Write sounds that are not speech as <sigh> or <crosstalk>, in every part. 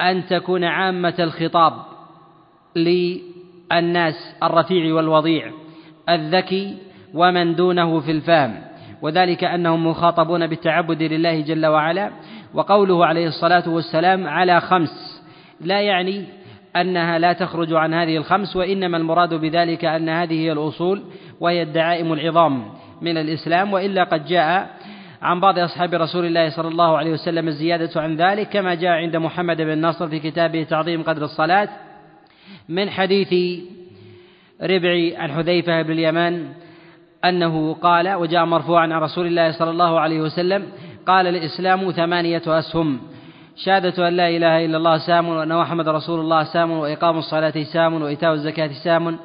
أن تكون عامة الخطاب للناس الرفيع والوضيع الذكي ومن دونه في الفهم. وذلك أنهم مخاطبون بالتعبد لله جل وعلا. وقوله عليه الصلاة والسلام على خمس لا يعني أنها لا تخرج عن هذه الخمس وإنما المراد بذلك أن هذه هي الأصول وهي الدعائم العظام من الإسلام. وإلا قد جاء عن بعض أصحاب رسول الله صلى الله عليه وسلم الزيادة عن ذلك كما جاء عند محمد بن نصر في كتابه تعظيم قدر الصلاة من حديث ربعي عن حذيفة بن اليمان أنه قال وجاء مرفوعا عن رسول الله صلى الله عليه وسلم قال الإسلام ثمانية أسهم شهادة أن لا إله إلا الله سام وأن محمد رسول الله سام وإقام الصلاة سام وإيتاء الزكاة سام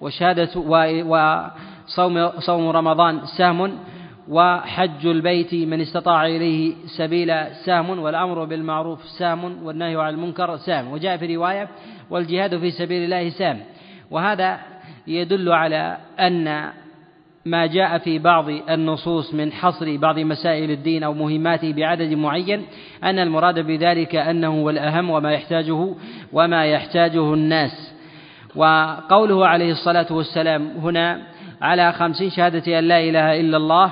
وشهادة وصوم صوم رمضان سهم وحج البيت من استطاع إليه سبيلا سهم والأمر بالمعروف سام والنهي عن المنكر سام وجاء في رواية والجهاد في سبيل الله سام وهذا يدل على أن ما جاء في بعض النصوص من حصر بعض مسائل الدين أو مهماته بعدد معين أن المراد بذلك أنه هو الأهم وما يحتاجه وما يحتاجه الناس. وقوله عليه الصلاة والسلام هنا على خمسين شهادة أن لا إله إلا الله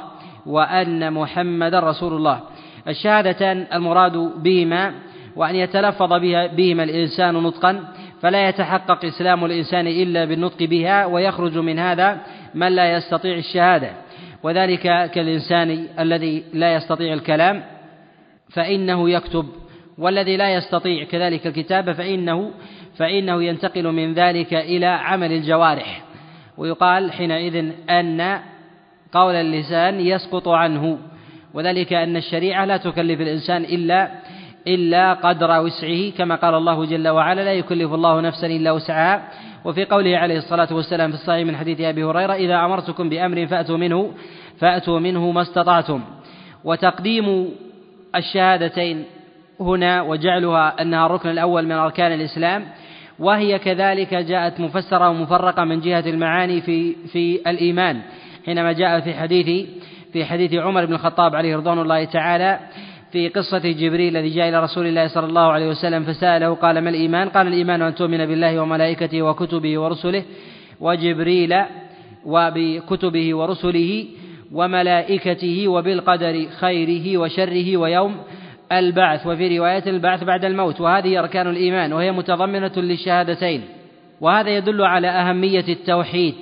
وأن محمد رسول الله. الشهادتان المراد بهما وأن يتلفظ بها بهما الإنسان نطقا فلا يتحقق إسلام الإنسان إلا بالنطق بها ويخرج من هذا من لا يستطيع الشهادة. وذلك كالإنسان الذي لا يستطيع الكلام فإنه يكتب والذي لا يستطيع كذلك الكتابة فإنه فإنه ينتقل من ذلك إلى عمل الجوارح. ويقال حينئذ أن قول اللسان يسقط عنه. وذلك أن الشريعة لا تكلف الإنسان إلا إلا قدر وسعه كما قال الله جل وعلا لا يكلف الله نفسا إلا وسعها وفي قوله عليه الصلاة والسلام في الصحيح من حديث أبي هريرة إذا أمرتكم بأمر فأتوا منه فأتوا منه ما استطعتم وتقديم الشهادتين هنا وجعلها أنها الركن الأول من أركان الإسلام وهي كذلك جاءت مفسرة ومفرقة من جهة المعاني في في الإيمان. حينما جاء في حديث في حديث عمر بن الخطاب عليه رضوان الله تعالى في قصة جبريل الذي جاء إلى رسول الله صلى الله عليه وسلم فسأله قال ما الإيمان؟ قال الإيمان أن تؤمن بالله وملائكته وكتبه ورسله وجبريل وبكتبه ورسله وملائكته وبالقدر خيره وشره ويوم البعث. وفي رواية البعث بعد الموت. وهذه أركان الإيمان وهي متضمنة للشهادتين وهذا يدل على أهمية التوحيد.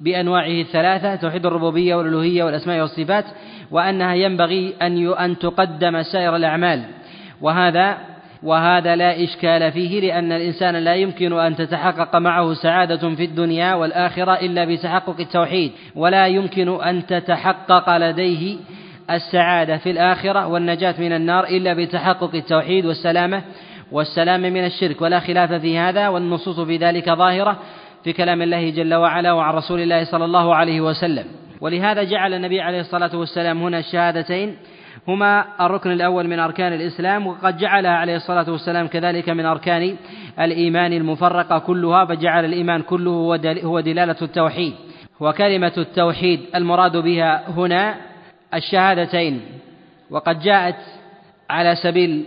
بأنواعه الثلاثة توحيد الربوبية والألوهية والأسماء والصفات وأنها ينبغي أن أن تقدم سائر الأعمال. وهذا وهذا لا إشكال فيه لأن الإنسان لا يمكن أن تتحقق معه سعادة في الدنيا والآخرة إلا بتحقق التوحيد ولا يمكن أن تتحقق لديه السعادة في الآخرة والنجاة من النار إلا بتحقق التوحيد والسلامة والسلام من الشرك. ولا خلاف في هذا والنصوص في ذلك ظاهرة. في كلام الله جل وعلا وعن رسول الله صلى الله عليه وسلم. ولهذا جعل النبي عليه الصلاة والسلام هنا الشهادتين. هما الركن الأول من أركان الإسلام وقد جعلها عليه الصلاة والسلام كذلك من أركان الإيمان المفرقة كلها فجعل الإيمان كله هو دلالة التوحيد. وكلمة التوحيد المراد بها هنا الشهادتين. وقد جاءت على سبيل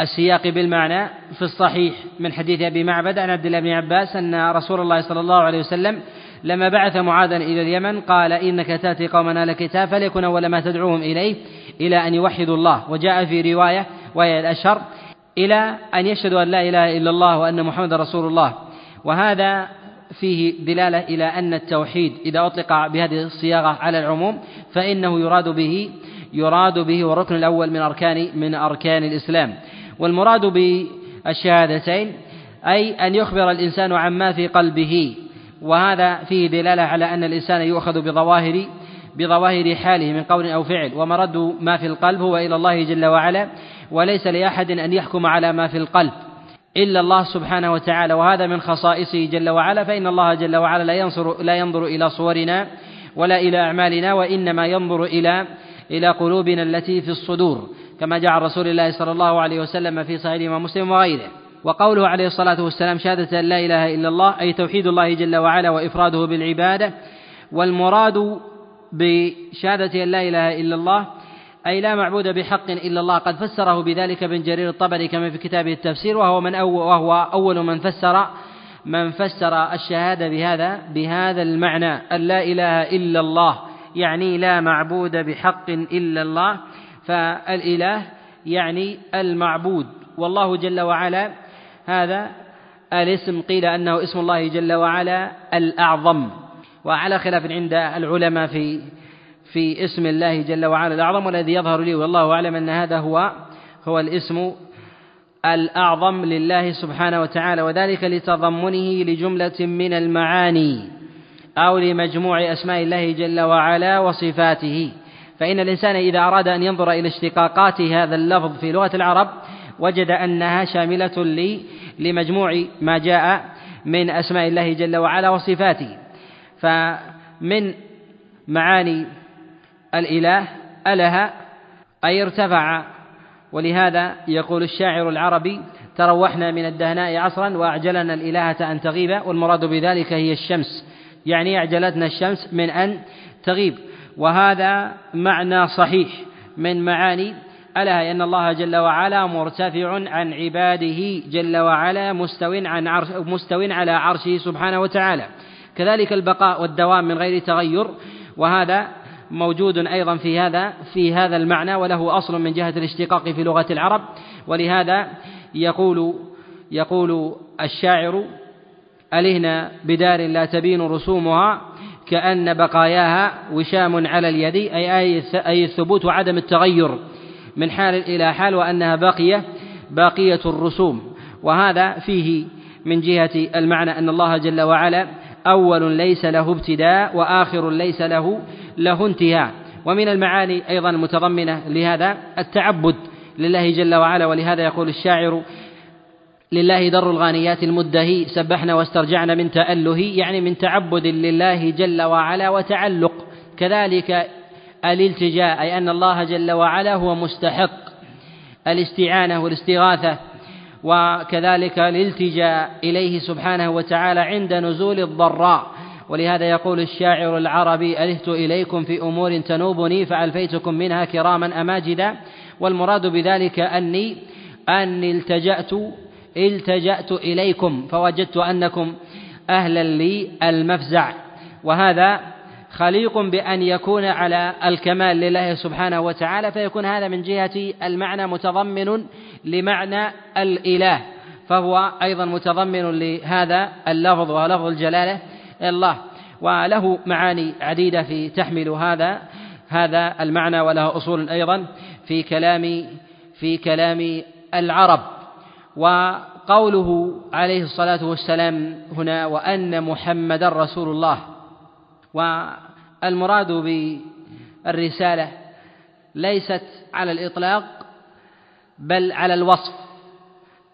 السياق بالمعنى في الصحيح من حديث أبي معبد عن عبد الله بن عباس أن رسول الله صلى الله عليه وسلم لما بعث معاذا إلى اليمن قال إنك تأتي قوما أهل كتاب فليكن أول ما تدعوهم إليه إلى أن يوحدوا الله وجاء في رواية وهي الأشهر إلى أن يشهدوا أن لا إله إلا الله وأن محمد رسول الله وهذا فيه دلالة إلى أن التوحيد إذا أطلق بهذه الصياغة على العموم فإنه يراد به يراد به والركن الأول من أركان من أركان الإسلام والمراد بالشهادتين أي أن يخبر الإنسان عما في قلبه وهذا فيه دلالة على أن الإنسان يؤخذ بظواهر بظواهر حاله من قول أو فعل ومرد ما في القلب هو إلى الله جل وعلا وليس لأحد أن يحكم على ما في القلب إلا الله سبحانه وتعالى وهذا من خصائصه جل وعلا فإن الله جل وعلا لا ينظر لا ينظر إلى صورنا ولا إلى أعمالنا وإنما ينظر إلى إلى قلوبنا التي في الصدور. كما جاء عن رسول الله صلى الله عليه وسلم في صحيح الإمام مسلم وغيره. وقوله عليه الصلاة والسلام شهادة أن لا إله إلا الله أي توحيد الله جل وعلا وإفراده بالعبادة والمراد بشهادة أن لا إله إلا الله أي لا معبود بحق إلا الله. قد فسره بذلك ابن جرير الطبري كما في كتابه التفسير وهو من أول وهو أول من فسر من فسر الشهادة بهذا بهذا المعنى أن لا إله إلا الله يعني لا معبود بحق إلا الله. فالإله يعني المعبود والله جل وعلا هذا الاسم قيل أنه اسم الله جل وعلا الأعظم. وعلى خلاف عند العلماء في في اسم الله جل وعلا الأعظم والذي يظهر لي والله أعلم أن هذا هو هو الاسم الأعظم لله سبحانه وتعالى وذلك لتضمنه لجملة من المعاني أو لمجموع أسماء الله جل وعلا وصفاته. فإن الإنسان إذا أراد أن ينظر إلى اشتقاقات هذا اللفظ في لغة العرب وجد أنها شاملة لمجموع ما جاء من أسماء الله جل وعلا وصفاته. فمن معاني الإله أله أي ارتفع. ولهذا يقول الشاعر العربي تروحنا من الدهناء عصرا وأعجلنا الإلهة أن تغيب والمراد بذلك هي الشمس. يعني أعجلتنا الشمس من أن تغيب. وهذا معنى صحيح من معاني ألا أن الله جل وعلا مرتفع عن عباده جل وعلا مستو عن عرش مستو على عرشه سبحانه وتعالى. كذلك البقاء والدوام من غير تغير وهذا موجود أيضا في هذا في هذا المعنى وله أصل من جهة الاشتقاق في لغة العرب. ولهذا يقول يقول الشاعر ألهنا بدار لا تبين رسومها كأن بقاياها وشام على اليد أي أي الثبوت وعدم التغير من حال إلى حال وأنها باقية باقية الرسوم. وهذا فيه من جهة المعنى أن الله جل وعلا أول ليس له ابتداء وآخر ليس له له انتهاء. ومن المعاني أيضا المتضمنة لهذا التعبد لله جل وعلا ولهذا يقول الشاعر لله در الغانيات المدهي سبحنا واسترجعنا من تأله يعني من تعبد لله جل وعلا وتعلق. كذلك الالتجاء أي أن الله جل وعلا هو مستحق. الاستعانة والاستغاثة وكذلك الالتجاء إليه سبحانه وتعالى عند نزول الضراء. ولهذا يقول الشاعر العربي ألهت إليكم في أمور تنوبني فألفيتكم منها كراما أماجدا. والمراد بذلك أني أني التجأت التجأت إليكم فوجدت أنكم أهلا لي المفزع. وهذا خليق بأن يكون على الكمال لله سبحانه وتعالى فيكون هذا من جهة المعنى متضمن لمعنى الإله فهو أيضا متضمن لهذا اللفظ ولفظ الجلالة الله. وله معاني عديدة في تحمل هذا هذا المعنى وله أصول أيضا في كلام في كلام العرب. وقوله عليه الصلاة والسلام هنا وأن محمدا رسول الله. والمراد بالرسالة ليست على الإطلاق بل على الوصف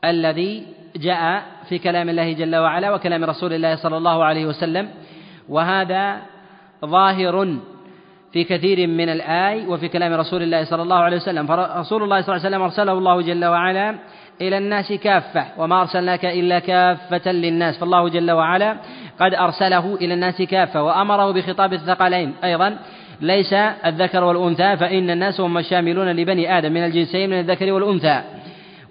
الذي جاء في كلام الله جل وعلا وكلام رسول الله صلى الله عليه وسلم. وهذا ظاهر في كثير من الآي وفي كلام رسول الله صلى الله عليه وسلم. فرسول الله صلى الله عليه وسلم أرسله الله جل وعلا إلى الناس كافة وما أرسلناك إلا كافة للناس. فالله جل وعلا قد أرسله إلى الناس كافة وأمره بخطاب الثقلين. أيضا ليس الذكر والأنثى فإن الناس هم الشاملون لبني آدم من الجنسين من الذكر والأنثى.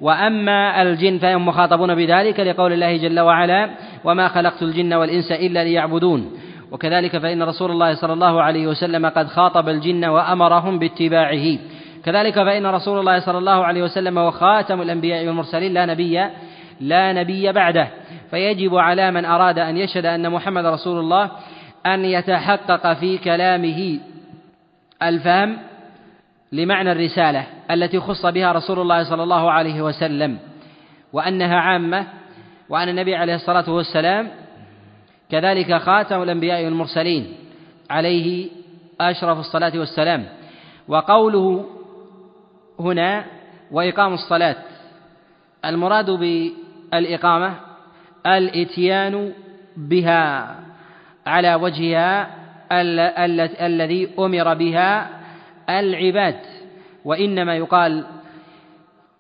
وأما الجن فهم مخاطبون بذلك لقول الله جل وعلا وما خلقت الجن والإنس إلا ليعبدون وكذلك فإن رسول الله صلى الله عليه وسلم قد خاطب الجن وأمرهم باتباعه. كذلك فإن رسول الله صلى الله عليه وسلم هو خاتم الأنبياء والمرسلين لا نبي لا نبي بعده. فيجب على من أراد أن يشهد أن محمد رسول الله أن يتحقق في كلامه الفهم لمعنى الرسالة التي خص بها رسول الله صلى الله عليه وسلم وأنها عامة وأن النبي عليه الصلاة والسلام كذلك خاتم الأنبياء والمرسلين عليه أشرف الصلاة والسلام. وقوله هنا وإقام الصلاة. المراد بالإقامة الإتيان بها على وجهها الذي أمر بها العباد. وإنما يقال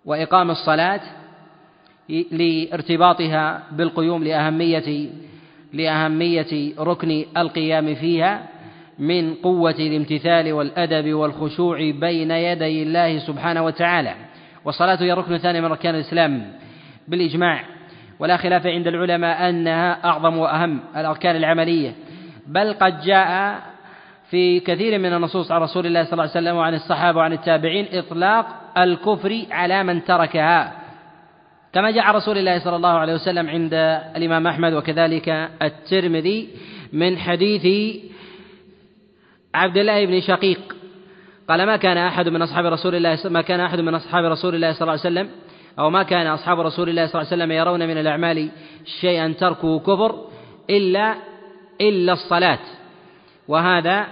وإقام الصلاة لارتباطها بالقيوم لأهمية لأهمية ركن القيام فيها. من قوة الامتثال والأدب والخشوع بين يدي الله سبحانه وتعالى. والصلاة هي الركن الثاني من أركان الإسلام بالإجماع. ولا خلاف عند العلماء أنها أعظم وأهم الأركان العملية. بل قد جاء في كثير من النصوص عن رسول الله صلى الله عليه وسلم وعن الصحابة وعن التابعين إطلاق الكفر على من تركها. كما جاء رسول الله صلى الله عليه وسلم عند الإمام أحمد وكذلك الترمذي من حديث عبد الله بن شقيق قال ما كان أحد من أصحاب رسول الله ما كان أحد من أصحاب رسول الله صلى الله عليه وسلم أو ما كان أصحاب رسول الله صلى الله عليه وسلم يرون من الأعمال شيئا تركه كفر إلا إلا الصلاة. وهذا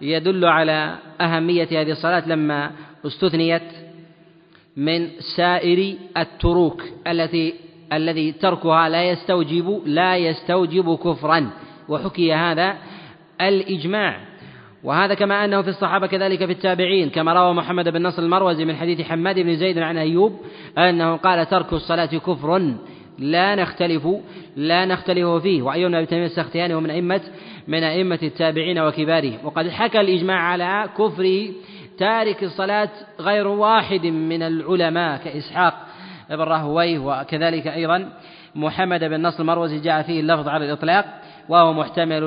يدل على أهمية هذه الصلاة لما استثنيت من سائر التروك التي الذي تركها لا يستوجب لا يستوجب كفرا. وحكي هذا الإجماع وهذا كما أنه في الصحابة كذلك في التابعين كما روى محمد بن نصر المروزي من حديث حماد بن زيد عن أيوب أنه قال ترك الصلاة كفر لا نختلف لا نختلف فيه. وأيوب بن تيمية السختياني ومن أئمة من أئمة التابعين وكبارهم وقد حكى الإجماع على كفر تارك الصلاة غير واحد من العلماء كإسحاق بن راهويه وكذلك أيضا محمد بن نصر المروزي جاء فيه اللفظ على الإطلاق وهو محتمل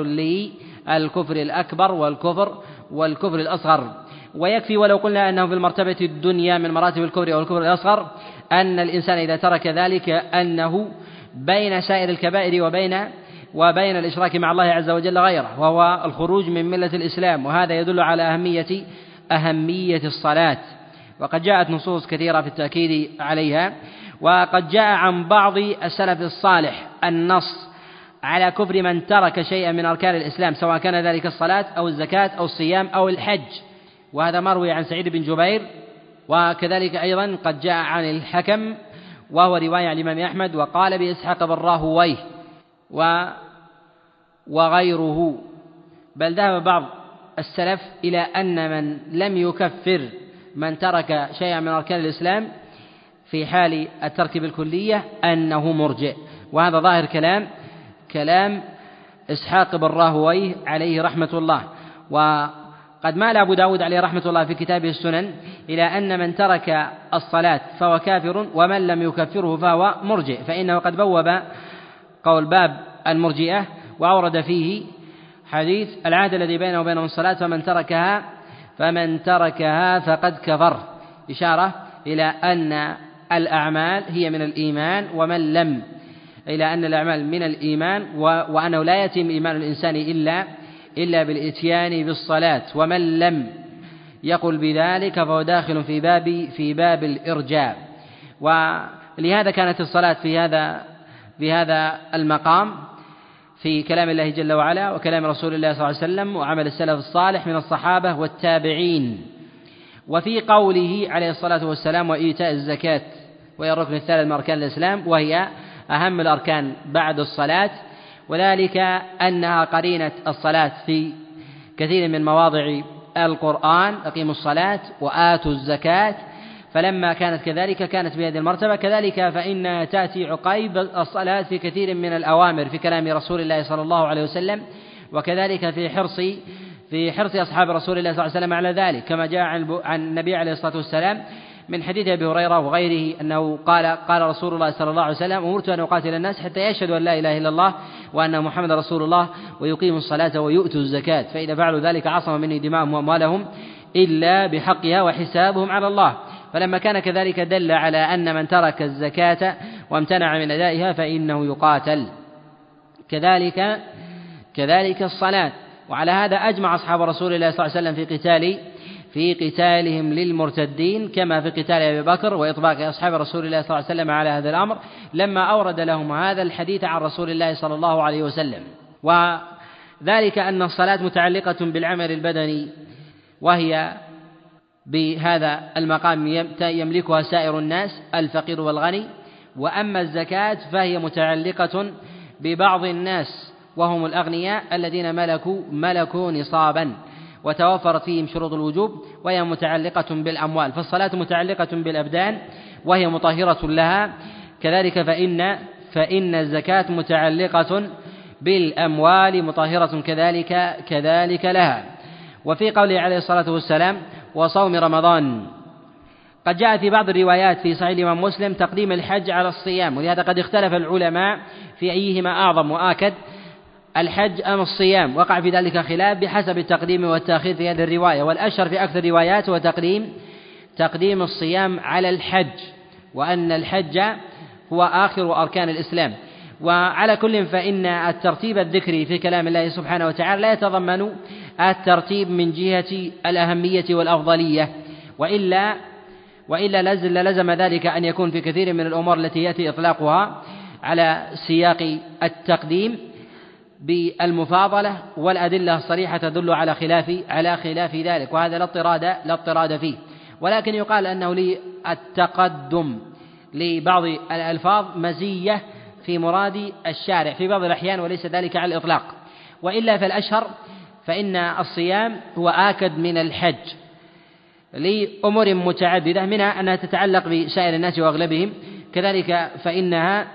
للكفر الأكبر والكفر والكفر الأصغر. ويكفي ولو قلنا أنه في المرتبة الدنيا من مراتب الكفر أو الكفر الأصغر أن الإنسان إذا ترك ذلك أنه بين سائر الكبائر وبين وبين الإشراك مع الله عز وجل غيره وهو الخروج من ملة الإسلام وهذا يدل على أهمية أهمية الصلاة. وقد جاءت نصوص كثيرة في التأكيد عليها وقد جاء عن بعض السلف الصالح النص على كفر من ترك شيئا من أركان الإسلام سواء كان ذلك الصلاة أو الزكاة أو الصيام أو الحج. وهذا مروي عن سعيد بن جبير وكذلك أيضا قد جاء عن الحكم وهو رواية عن الإمام أحمد وقال بإسحاق بن راهويه و وغيره. بل ذهب بعض السلف إلى أن من لم يكفر من ترك شيئا من أركان الإسلام في حال الترك بالكلية أنه مرجئ. وهذا ظاهر كلام كلام إسحاق بن راهويه عليه رحمة الله. وقد مال أبو داود عليه رحمة الله في كتابه السنن إلى أن من ترك الصلاة فهو كافر ومن لم يكفره فهو مرجئ. فإنه قد بوب قول باب المرجئة وأورد فيه حديث العهد الذي بينه وبينهم الصلاة فمن تركها فمن تركها فقد كفر. إشارة إلى أن الأعمال هي من الإيمان ومن لم إلى أن الأعمال من الإيمان وأنه لا يتم إيمان الإنسان إلا إلا بالإتيان بالصلاة. ومن لم يقل بذلك فهو داخل في باب في باب الإرجاء. ولهذا كانت الصلاة في هذا في هذا المقام في كلام الله جل وعلا وكلام رسول الله صلى الله عليه وسلم وعمل السلف الصالح من الصحابة والتابعين. وفي قوله عليه الصلاة والسلام وإيتاء الزكاة وهي الركن الثالث من أركان الإسلام وهي أهم الأركان بعد الصلاة وذلك أنها قرينة الصلاة في كثير من مواضع القرآن أقيموا الصلاة وآتوا الزكاة فلما كانت كذلك كانت بهذه المرتبة كذلك فإنها تأتي عقيب الصلاة في كثير من الأوامر في كلام رسول الله صلى الله عليه وسلم وكذلك في حرص في حرص أصحاب رسول الله صلى الله عليه وسلم على ذلك كما جاء عن النبي عليه الصلاة والسلام من حديث أبي هريرة وغيره أنه قال قال رسول الله صلى الله عليه وسلم أمرت أن أقاتل الناس حتى يشهدوا أن لا إله إلا الله وأن محمد رسول الله ويقيموا الصلاة ويؤتوا الزكاة فإذا فعلوا ذلك عصم مني دماءهم وأموالهم إلا بحقها وحسابهم على الله. فلما كان كذلك دل على أن من ترك الزكاة وامتنع من أدائها فإنه يقاتل. كذلك كذلك الصلاة. وعلى هذا أجمع أصحاب رسول الله صلى الله عليه وسلم في قتال في قتالهم للمرتدين كما في قتال أبي بكر وإطباق أصحاب رسول الله صلى الله عليه وسلم على هذا الأمر لما أورد لهم هذا الحديث عن رسول الله صلى الله عليه وسلم. وذلك أن الصلاة متعلقة بالعمل البدني وهي بهذا المقام يملكها سائر الناس الفقير والغني. وأما الزكاة فهي متعلقة ببعض الناس وهم الأغنياء الذين ملكوا ملكوا نصابا. وتوفرت فيهم شروط الوجوب وهي متعلقة بالأموال. فالصلاة متعلقة بالأبدان وهي مطهرة لها. كذلك فإن فإن الزكاة متعلقة بالأموال مطهرة كذلك كذلك لها. وفي قوله عليه الصلاة والسلام وصوم رمضان. قد جاء في بعض الروايات في صحيح الإمام مسلم تقديم الحج على الصيام ولهذا قد اختلف العلماء في أيهما أعظم وآكد. الحج أم الصيام؟ وقع في ذلك خلاف بحسب التقديم والتأخير في هذه الرواية والأشهر في أكثر الروايات هو تقديم تقديم الصيام على الحج وأن الحج هو آخر أركان الإسلام. وعلى كل فإن الترتيب الذكري في كلام الله سبحانه وتعالى لا يتضمن الترتيب من جهة الأهمية والأفضلية وإلا وإلا لزل لزم ذلك أن يكون في كثير من الأمور التي يأتي إطلاقها على سياق التقديم. بالمفاضلة والأدلة الصريحة تدل على خلاف على خلاف ذلك وهذا لا اضطراد لا اضطراد فيه. ولكن يقال أنه للتقدم لبعض الألفاظ مزية في مراد الشارع في بعض الأحيان وليس ذلك على الإطلاق. وإلا فالأشهر فإن الصيام هو آكد من الحج لأمور متعددة منها أنها تتعلق بسائر الناس وأغلبهم. كذلك فإنها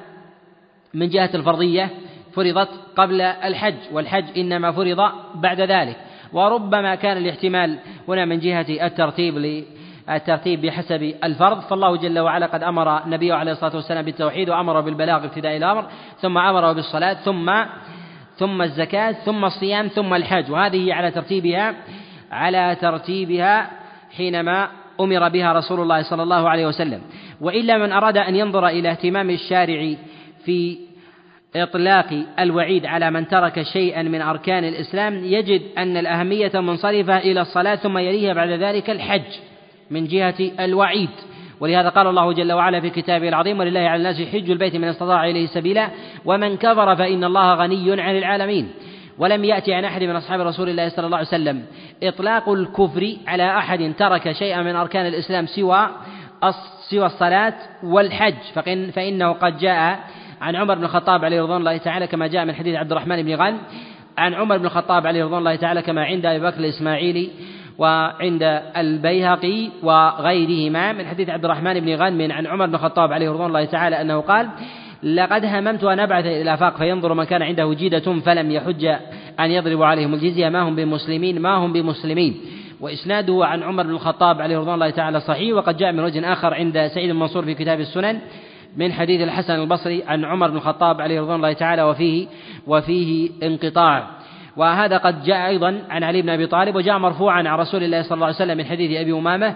من جهة الفرضية فرضت قبل الحج والحج إنما فرض بعد ذلك. وربما كان الاحتمال هنا من جهة الترتيب الترتيب بحسب الفرض. فالله جل وعلا قد أمر نبيه عليه الصلاة والسلام بالتوحيد وأمر بالبلاغ ابتداء الأمر ثم أمره بالصلاة ثم ثم الزكاة ثم الصيام ثم الحج. وهذه على ترتيبها على ترتيبها حينما أمر بها رسول الله صلى الله عليه وسلم. وإلا من أراد أن ينظر إلى اهتمام الشارع في إطلاق الوعيد على من ترك شيئا من أركان الإسلام يجد أن الأهمية منصرفة إلى الصلاة ثم يليها بعد ذلك الحج من جهة الوعيد. ولهذا قال الله جل وعلا في كتابه العظيم ولله على الناس حج البيت من استطاع إليه سبيلا ومن كفر فإن الله غني عن العالمين. ولم يأتي عن أحد من أصحاب رسول الله صلى الله عليه وسلم إطلاق الكفر على أحد ترك شيئا من أركان الإسلام سوى سوى الصلاة والحج فإنه قد جاء عن عمر بن الخطاب عليه رضوان الله تعالى كما جاء من حديث عبد الرحمن بن غنم عن عمر بن الخطاب عليه رضوان الله تعالى كما عند أبي بكر الإسماعيلي وعند البيهقي وغيرهما من حديث عبد الرحمن بن غنم عن عمر بن الخطاب عليه رضوان الله تعالى أنه قال لقد هممت أن أبعث إلى الآفاق فينظر من كان عنده جيدة فلم يحج أن يضرب عليهم الجزية ما هم بمسلمين ما هم بمسلمين. وإسناده عن عمر بن الخطاب عليه رضوان الله تعالى صحيح وقد جاء من وجه آخر عند سعيد المنصور في كتاب السنن من حديث الحسن البصري عن عمر بن الخطاب عليه رضوان الله تعالى وفيه وفيه انقطاع. وهذا قد جاء أيضا عن علي بن أبي طالب وجاء مرفوعا عن رسول الله صلى الله عليه وسلم من حديث أبي أمامة.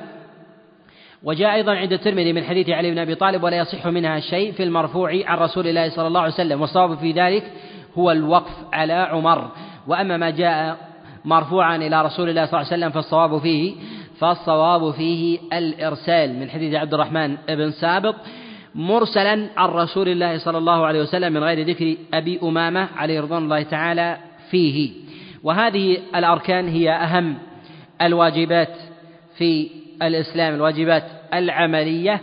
وجاء أيضا عند الترمذي من حديث علي بن أبي طالب ولا يصح منها شيء في المرفوع عن رسول الله صلى الله عليه وسلم. والصواب في ذلك هو الوقف على عمر. وأما ما جاء مرفوعا إلى رسول الله صلى الله عليه وسلم فالصواب فيه فالصواب فيه الإرسال من حديث عبد الرحمن بن سابط مرسلا عن رسول الله صلى الله عليه وسلم من غير ذكر أبي أمامة عليه رضوان الله تعالى فيه. وهذه الأركان هي أهم الواجبات في الإسلام الواجبات العملية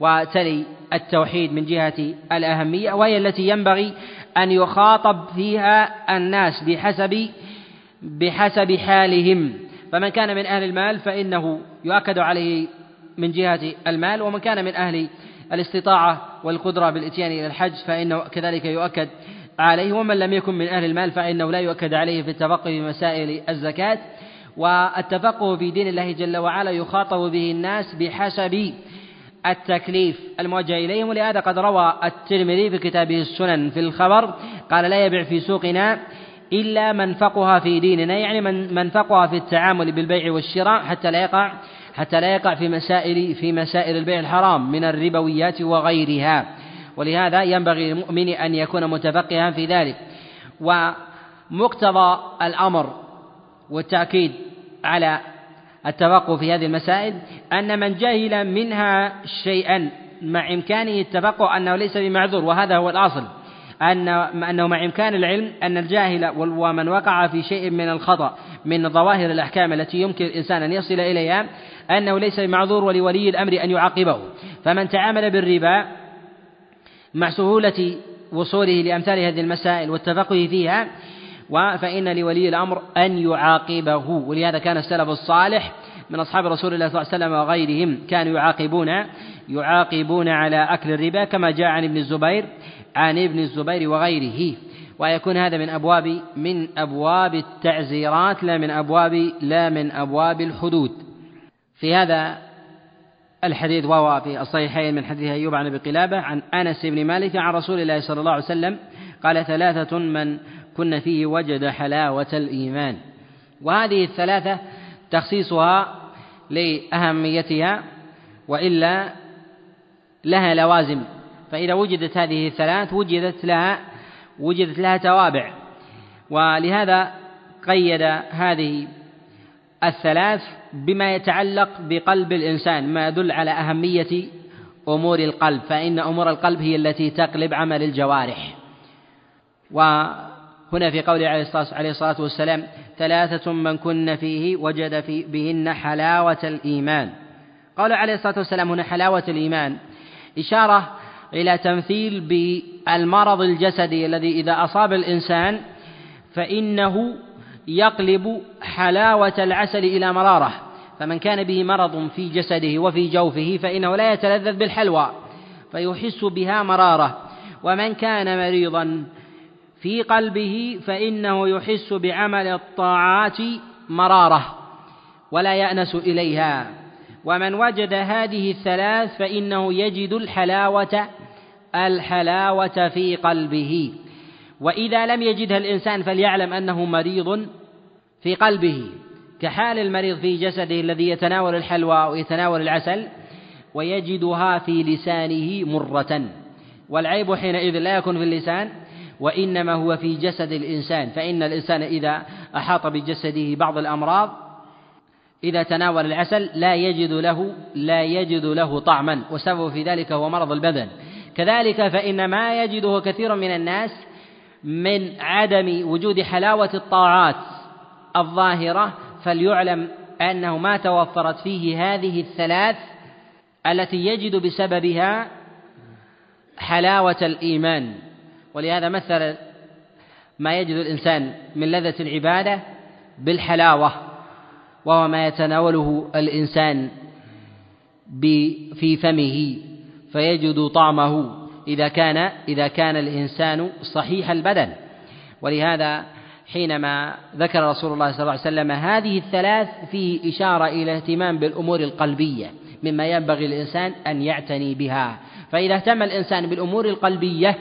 وتلي التوحيد من جهة الأهمية وهي التي ينبغي أن يخاطب فيها الناس بحسب بحسب حالهم. فمن كان من أهل المال فإنه يؤكد عليه من جهة المال ومن كان من أهل الاستطاعة والقدرة بالإتيان إلى الحج فإنه كذلك يؤكد عليه ومن لم يكن من أهل المال فإنه لا يؤكد عليه في التفقه في مسائل الزكاة. والتفقه في دين الله جل وعلا يخاطب به الناس بحسب التكليف الموجه إليهم. ولهذا قد روى الترمذي في كتابه السنن في الخبر قال لا يبيع في سوقنا إلا من فقها في ديننا. يعني من من فقها في التعامل بالبيع والشراء حتى لا يقع حتى لا يقع في مسائل في مسائل البيع الحرام من الربويات وغيرها. ولهذا ينبغي للمؤمن أن يكون متفقها في ذلك. ومقتضى الأمر والتأكيد على التفقه في هذه المسائل أن من جهل منها شيئا مع إمكانه التفقه أنه ليس بمعذور وهذا هو الأصل. أن أنه مع إمكان العلم أن الجاهل ومن وقع في شيء من الخطأ من ظواهر الأحكام التي يمكن الإنسان أن يصل إليها أنه ليس بمعذور ولولي الأمر أن يعاقبه. فمن تعامل بالربا مع سهولة وصوله لأمثال هذه المسائل والتفقه فيها فإن لولي الأمر أن يعاقبه. ولهذا كان السلف الصالح من أصحاب رسول الله صلى الله عليه وسلم وغيرهم كانوا يعاقبون يعاقبون على أكل الربا كما جاء عن ابن الزبير عن ابن الزبير وغيره. ويكون هذا من أبواب من أبواب التعزيرات لا من أبواب لا من أبواب الحدود. في هذا الحديث وهو في الصحيحين من حديث أيوب عن أبي قلابة عن أنس بن مالك عن رسول الله صلى الله عليه وسلم قال ثلاثة من كن فيه وجد حلاوة الإيمان. وهذه الثلاثة تخصيصها لأهميتها وإلا لها لوازم. فإذا وجدت هذه الثلاث وجدت لها وجدت لها توابع. ولهذا قيد هذه الثلاث بما يتعلق بقلب الإنسان ما يدل على أهمية أمور القلب فإن أمور القلب هي التي تقلب عمل الجوارح. وهنا في قوله عليه الصلاة والسلام ثلاثة من كن فيه وجد في بهن حلاوة الإيمان. قال عليه الصلاة والسلام هنا حلاوة الإيمان. إشارة إلى تمثيل بالمرض الجسدي الذي إذا أصاب الإنسان فإنه يقلب حلاوة العسل إلى مرارة فمن كان به مرض في جسده وفي جوفه فإنه لا يتلذذ بالحلوى فيحس بها مرارة. ومن كان مريضا في قلبه فإنه يحس بعمل الطاعات مرارة ولا يأنس إليها. ومن وجد هذه الثلاث فإنه يجد الحلاوة الحلاوة في قلبه. وإذا لم يجدها الإنسان فليعلم أنه مريض في قلبه كحال المريض في جسده الذي يتناول الحلوى ويتناول العسل ويجدها في لسانه مرة. والعيب حينئذ لا يكون في اللسان وإنما هو في جسد الإنسان. فإن الإنسان إذا أحاط بجسده بعض الأمراض إذا تناول العسل لا يجد له لا يجد له طعما. وسبب في ذلك هو مرض البدن. كذلك فإن ما يجده كثير من الناس من عدم وجود حلاوة الطاعات. الظاهرة فليعلم أنه ما توفرت فيه هذه الثلاث التي يجد بسببها حلاوة الإيمان. ولهذا مثل ما يجد الإنسان من لذة العبادة بالحلاوة وهو ما يتناوله الإنسان في فمه فيجد طعمه إذا كان إذا كان الإنسان صحيح البدن. ولهذا حينما ذكر رسول الله صلى الله عليه وسلم هذه الثلاث فيه إشارة إلى اهتمام بالأمور القلبية مما ينبغي الإنسان أن يعتني بها. فإذا اهتم الإنسان بالأمور القلبية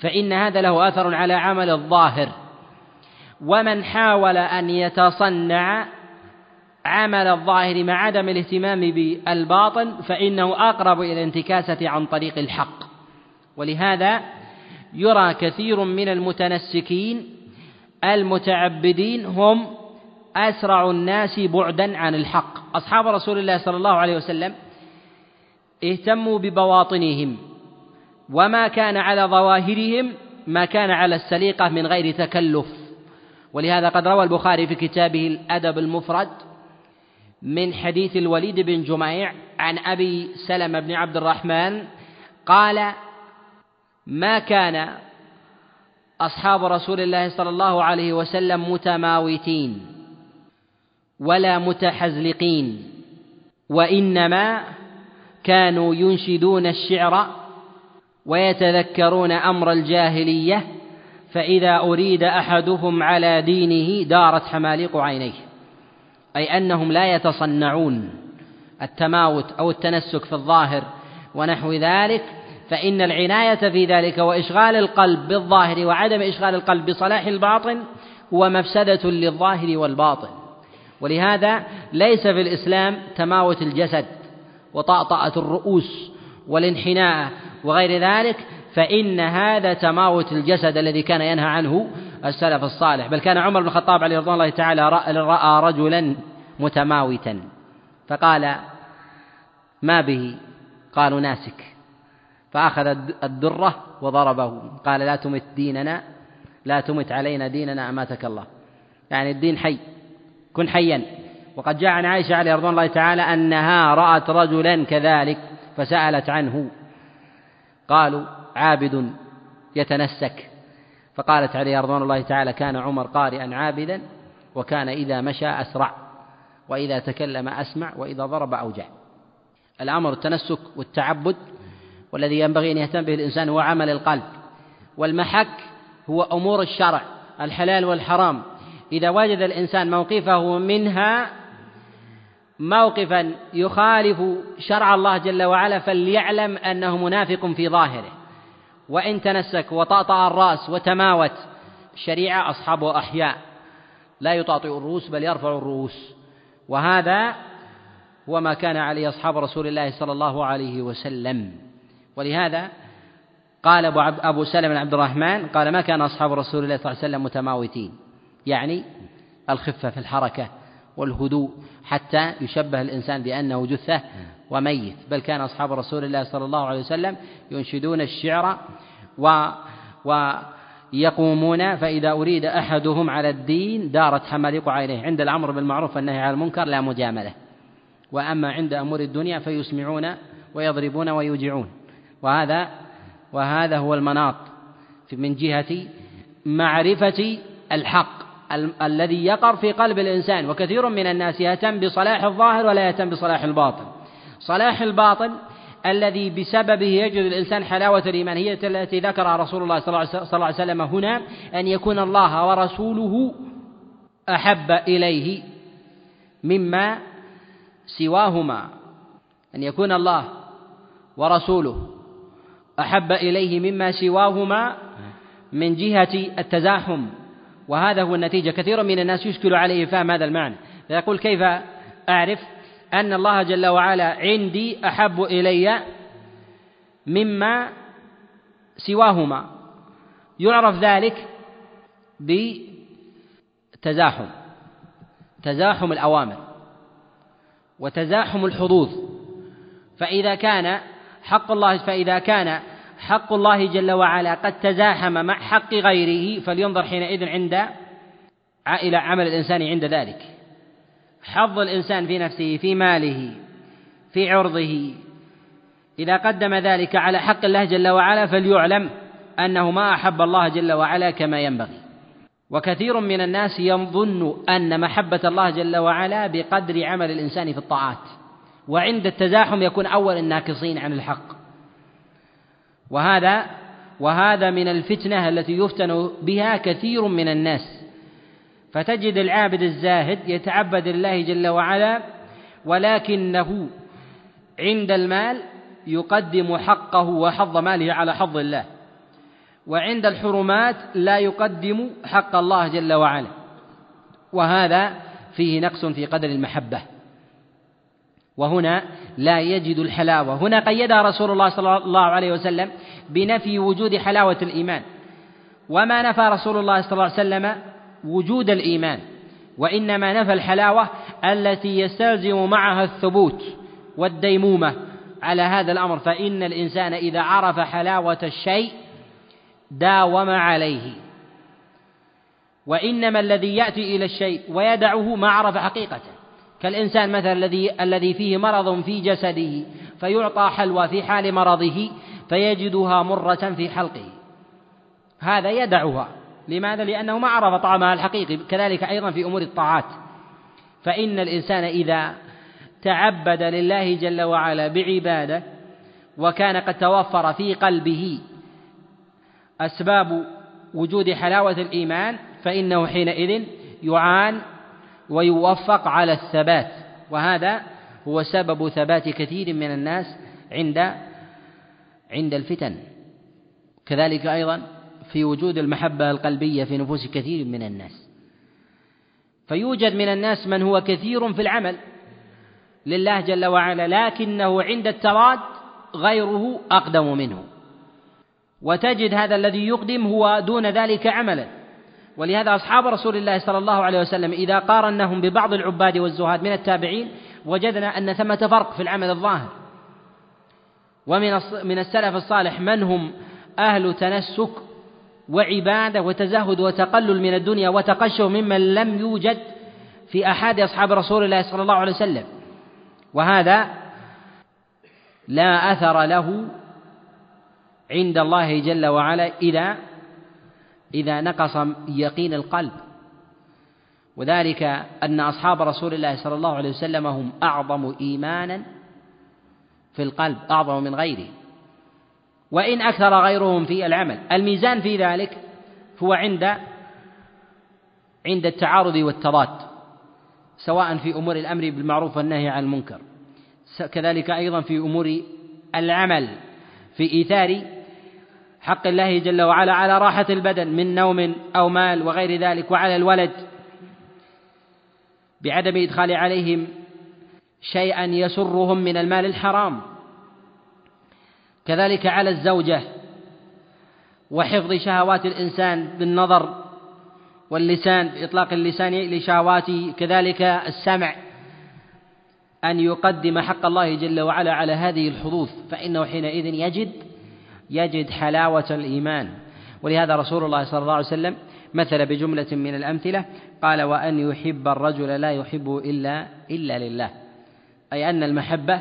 فإن هذا له أثر على عمل الظاهر. ومن حاول أن يتصنع عمل الظاهر مع عدم الاهتمام بالباطن فإنه أقرب إلى الانتكاسة عن طريق الحق. ولهذا يرى كثير من المتنسكين المتعبدين هم أسرع الناس بعدا عن الحق. أصحاب رسول الله صلى الله عليه وسلم اهتموا ببواطنهم وما كان على ظواهرهم ما كان على السليقة من غير تكلف. ولهذا قد روى البخاري في كتابه الأدب المفرد من حديث الوليد بن جميع عن أبي سلمة بن عبد الرحمن قال ما كان أصحاب رسول الله صلى الله عليه وسلم متماوتين ولا متحزلقين وإنما كانوا ينشدون الشعر ويتذكرون أمر الجاهلية فإذا أريد أحدهم على دينه دارت حماليق عينيه أي أنهم لا يتصنعون التماوت أو التنسك في الظاهر ونحو ذلك فإن العناية في ذلك وإشغال القلب بالظاهر وعدم إشغال القلب بصلاح الباطن هو مفسدة للظاهر والباطن. ولهذا ليس في الإسلام تماوت الجسد وطأطأة الرؤوس والانحناء وغير ذلك فإن هذا تماوت الجسد الذي كان ينهى عنه السلف الصالح. بل كان عمر بن الخطاب عليه رضوان الله تعالى رأى رجلا متماوتا فقال ما به؟ قالوا ناسك. فأخذ الدرة وضربه. قال لا تمت ديننا لا تمت علينا ديننا أماتك الله. يعني الدين حي. كن حيا. وقد جاء عن عائشة عليه رضوان الله تعالى أنها رأت رجلا كذلك فسألت عنه. قالوا عابد يتنسك. فقالت عليه رضوان الله تعالى كان عمر قارئا عابدا وكان إذا مشى أسرع وإذا تكلم أسمع وإذا ضرب أوجع. الأمر التنسك والتعبد والذي ينبغي أن يهتم به الإنسان هو عمل القلب. والمحك هو أمور الشرع الحلال والحرام. إذا وجد الإنسان موقفه منها موقفا يخالف شرع الله جل وعلا فليعلم أنه منافق في ظاهره. وإن تنسك وطأطأ الرأس وتماوت الشريعة أصحابه أحياء لا يطأطئ الرؤوس بل يرفع الرؤوس. وهذا هو ما كان عليه أصحاب رسول الله صلى الله عليه وسلم. ولهذا قال أبو, أبو سلمة بن عبد الرحمن قال ما كان أصحاب رسول الله صلى الله عليه وسلم متماوتين؟ يعني الخفة في الحركة والهدوء حتى يشبه الإنسان بأنه جثة وميت بل كان أصحاب رسول الله صلى الله عليه وسلم ينشدون الشعر و ويقومون فإذا أريد أحدهم على الدين دارت حماليق عينيه عند الأمر بالمعروف والنهي عن المنكر لا مجاملة. وأما عند أمور الدنيا فيسمعون ويضربون ويوجعون. وهذا وهذا هو المناط من جهة معرفة الحق ال- الذي يقر في قلب الإنسان وكثير من الناس يهتم بصلاح الظاهر ولا يهتم بصلاح الباطن. صلاح الباطن الذي بسببه يجد الإنسان حلاوة الإيمان هي التي ذكرها رسول الله صلى الله عليه وسلم هنا أن يكون الله ورسوله أحب إليه مما سواهما. أن يكون الله ورسوله أحب إليه مما سواهما من جهة التزاحم. وهذا هو النتيجة. كثير من الناس يشكل عليه فهم هذا المعنى. فيقول كيف أعرف أن الله جل وعلا عندي أحب إلي مما سواهما. يعرف ذلك بتزاحم. تزاحم الأوامر. وتزاحم الحظوظ. فإذا كان حق الله فإذا كان حق الله جل وعلا قد تزاحم مع حق غيره فلينظر حينئذ عند إلى عمل الإنسان عند ذلك. حظ الإنسان في نفسه في ماله في عرضه. إذا قدم ذلك على حق الله جل وعلا فليعلم أنه ما أحب الله جل وعلا كما ينبغي. وكثير من الناس يظن أن محبة الله جل وعلا بقدر عمل الإنسان في الطاعات. وعند التزاحم يكون أول الناكصين عن الحق. وهذا وهذا من الفتنة التي يفتن بها كثير من الناس. فتجد العابد الزاهد يتعبد لله جل وعلا ولكنه عند المال يقدم حقه وحظ ماله على حظ الله. وعند الحرمات لا يقدم حق الله جل وعلا. وهذا فيه نقص في قدر المحبة. وهنا لا يجد الحلاوة. هنا قيدها رسول الله صلى الله عليه وسلم بنفي وجود حلاوة الإيمان. وما نفى رسول الله صلى الله عليه وسلم وجود الإيمان وإنما نفى الحلاوة التي يستلزم معها الثبوت والديمومة على هذا الأمر. فإن الإنسان إذا عرف حلاوة الشيء داوم عليه. وإنما الذي يأتي إلى الشيء ويدعه ما عرف حقيقته كالإنسان مثلا الذي الذي فيه مرض في جسده فيعطى حلوى في حال مرضه فيجدها مرة في حلقه. هذا يدعها لماذا؟ لأنه ما عرف طعمها الحقيقي. كذلك أيضا في أمور الطاعات. فإن الإنسان إذا تعبد لله جل وعلا بعبادة وكان قد توفر في قلبه أسباب وجود حلاوة الإيمان فإنه حينئذ يعان ويوفق على الثبات وهذا هو سبب ثبات كثير من الناس عند عند الفتن. كذلك أيضا في وجود المحبة القلبية في نفوس كثير من الناس. فيوجد من الناس من هو كثير في العمل لله جل وعلا لكنه عند التراد غيره أقدم منه. وتجد هذا الذي يقدم هو دون ذلك عملا. ولهذا أصحاب رسول الله صلى الله عليه وسلم إذا قارنهم ببعض العباد والزهاد من التابعين وجدنا أن ثمة فرق في العمل الظاهر. ومن من السلف الصالح من هم أهل تنسك وعبادة وتزهد وتقلل من الدنيا وتقشف ممن لم يوجد في أحد أصحاب رسول الله صلى الله عليه وسلم. وهذا لا أثر له عند الله جل وعلا إذا إذا نقص يقين القلب. وذلك أن أصحاب رسول الله صلى الله عليه وسلم هم أعظم إيمانا في القلب أعظم من غيره. وإن أكثر غيرهم في العمل. الميزان في ذلك هو عند عند التعارض والتضاد سواء في أمور الأمر بالمعروف والنهي عن المنكر. كذلك أيضا في أمور العمل في إيثار حق الله جل وعلا على راحة البدن من نوم أو مال وغير ذلك وعلى الولد بعدم إدخال عليهم شيئا يسرهم من المال الحرام. كذلك على الزوجة وحفظ شهوات الإنسان بالنظر واللسان بإطلاق اللسان لشهواته كذلك السمع أن يقدم حق الله جل وعلا على هذه الحظوظ فإنه حينئذ يجد يجد حلاوة الإيمان. ولهذا رسول الله صلى الله عليه وسلم مثل بجملة من الأمثلة قال وأن يحب الرجل لا يحب إلا إلا لله. أي أن المحبة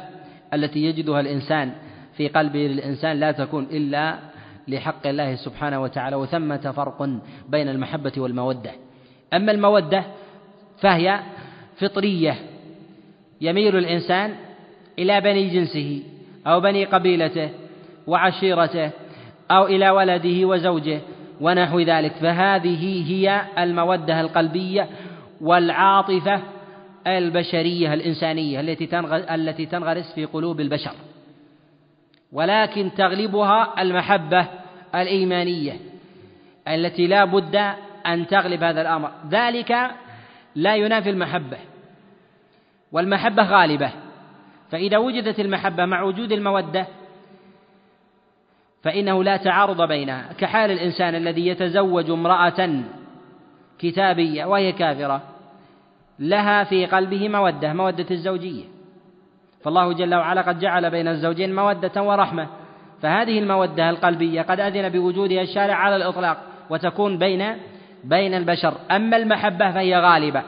التي يجدها الإنسان في قلبه للإنسان لا تكون إلا لحق الله سبحانه وتعالى وثمة فرق بين المحبة والمودة. أما المودة فهي فطرية يميل الإنسان إلى بني جنسه أو بني قبيلته وعشيرته أو إلى ولده وزوجه ونحو ذلك. فهذه هي المودة القلبية والعاطفة البشرية الإنسانية التي التي تنغرس في قلوب البشر. ولكن تغلبها المحبة الإيمانية التي لا بد أن تغلب هذا الأمر. ذلك لا ينافي المحبة والمحبة غالبة. فإذا وجدت المحبة مع وجود المودة فإنه لا تعارض بينها. كحال الإنسان الذي يتزوج امرأة كتابية وهي كافرة لها في قلبه مودة مودة الزوجية. فالله جل وعلا قد جعل بين الزوجين مودة ورحمة. فهذه المودة القلبية قد أذن بوجودها الشارع على الإطلاق وتكون بين بين البشر. أما المحبة فهي غالبة.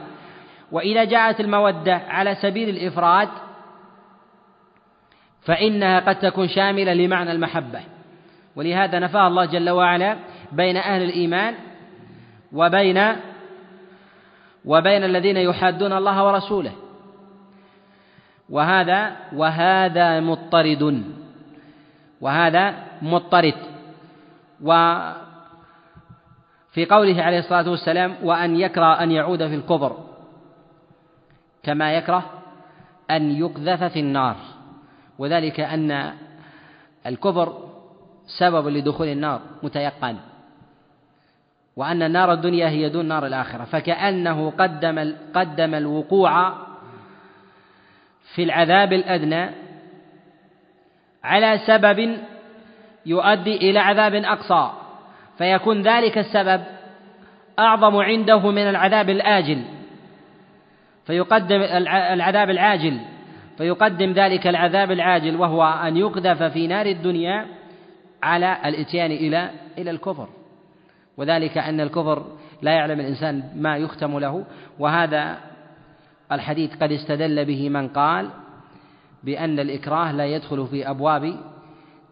وإذا جاءت المودة على سبيل الإفراد فإنها قد تكون شاملة لمعنى المحبة. ولهذا نفاها الله جل وعلا بين أهل الإيمان وبين وبين الذين يحادون الله ورسوله. وهذا وهذا مضطرد. وهذا مضطرد. وفي قوله عليه الصلاة والسلام وأن يكره أن يعود في الكفر كما يكره أن يقذف في النار. وذلك أن الكفر سبب لدخول النار متيقن. وأن النار الدنيا هي دون نار الآخرة. فكأنه قدم قدم الوقوع في العذاب الأدنى على سبب يؤدي إلى عذاب أقصى. فيكون ذلك السبب أعظم عنده من العذاب الآجل. فيقدم العذاب العاجل. فيقدم ذلك العذاب العاجل وهو أن يقذف في نار الدنيا على الإتيان إلى إلى الكفر. وذلك أن الكفر لا يعلم الإنسان ما يختم له. وهذا الحديث قد استدل به من قال بأن الإكراه لا يدخل في أبواب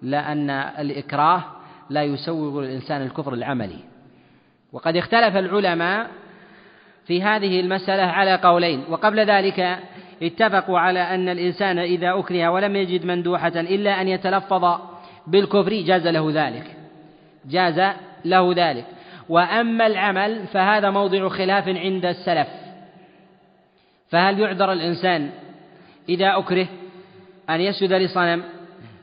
لأن الإكراه لا يسوغ للإنسان الكفر العملي. وقد اختلف العلماء في هذه المسألة على قولين. وقبل ذلك اتفقوا على أن الإنسان إذا أكره ولم يجد مندوحة إلا أن يتلفظ بالكفر جاز له ذلك. جاز له ذلك. وأما العمل فهذا موضع خلاف عند السلف. فهل يعذر الإنسان إذا أكره أن يسجد لصنم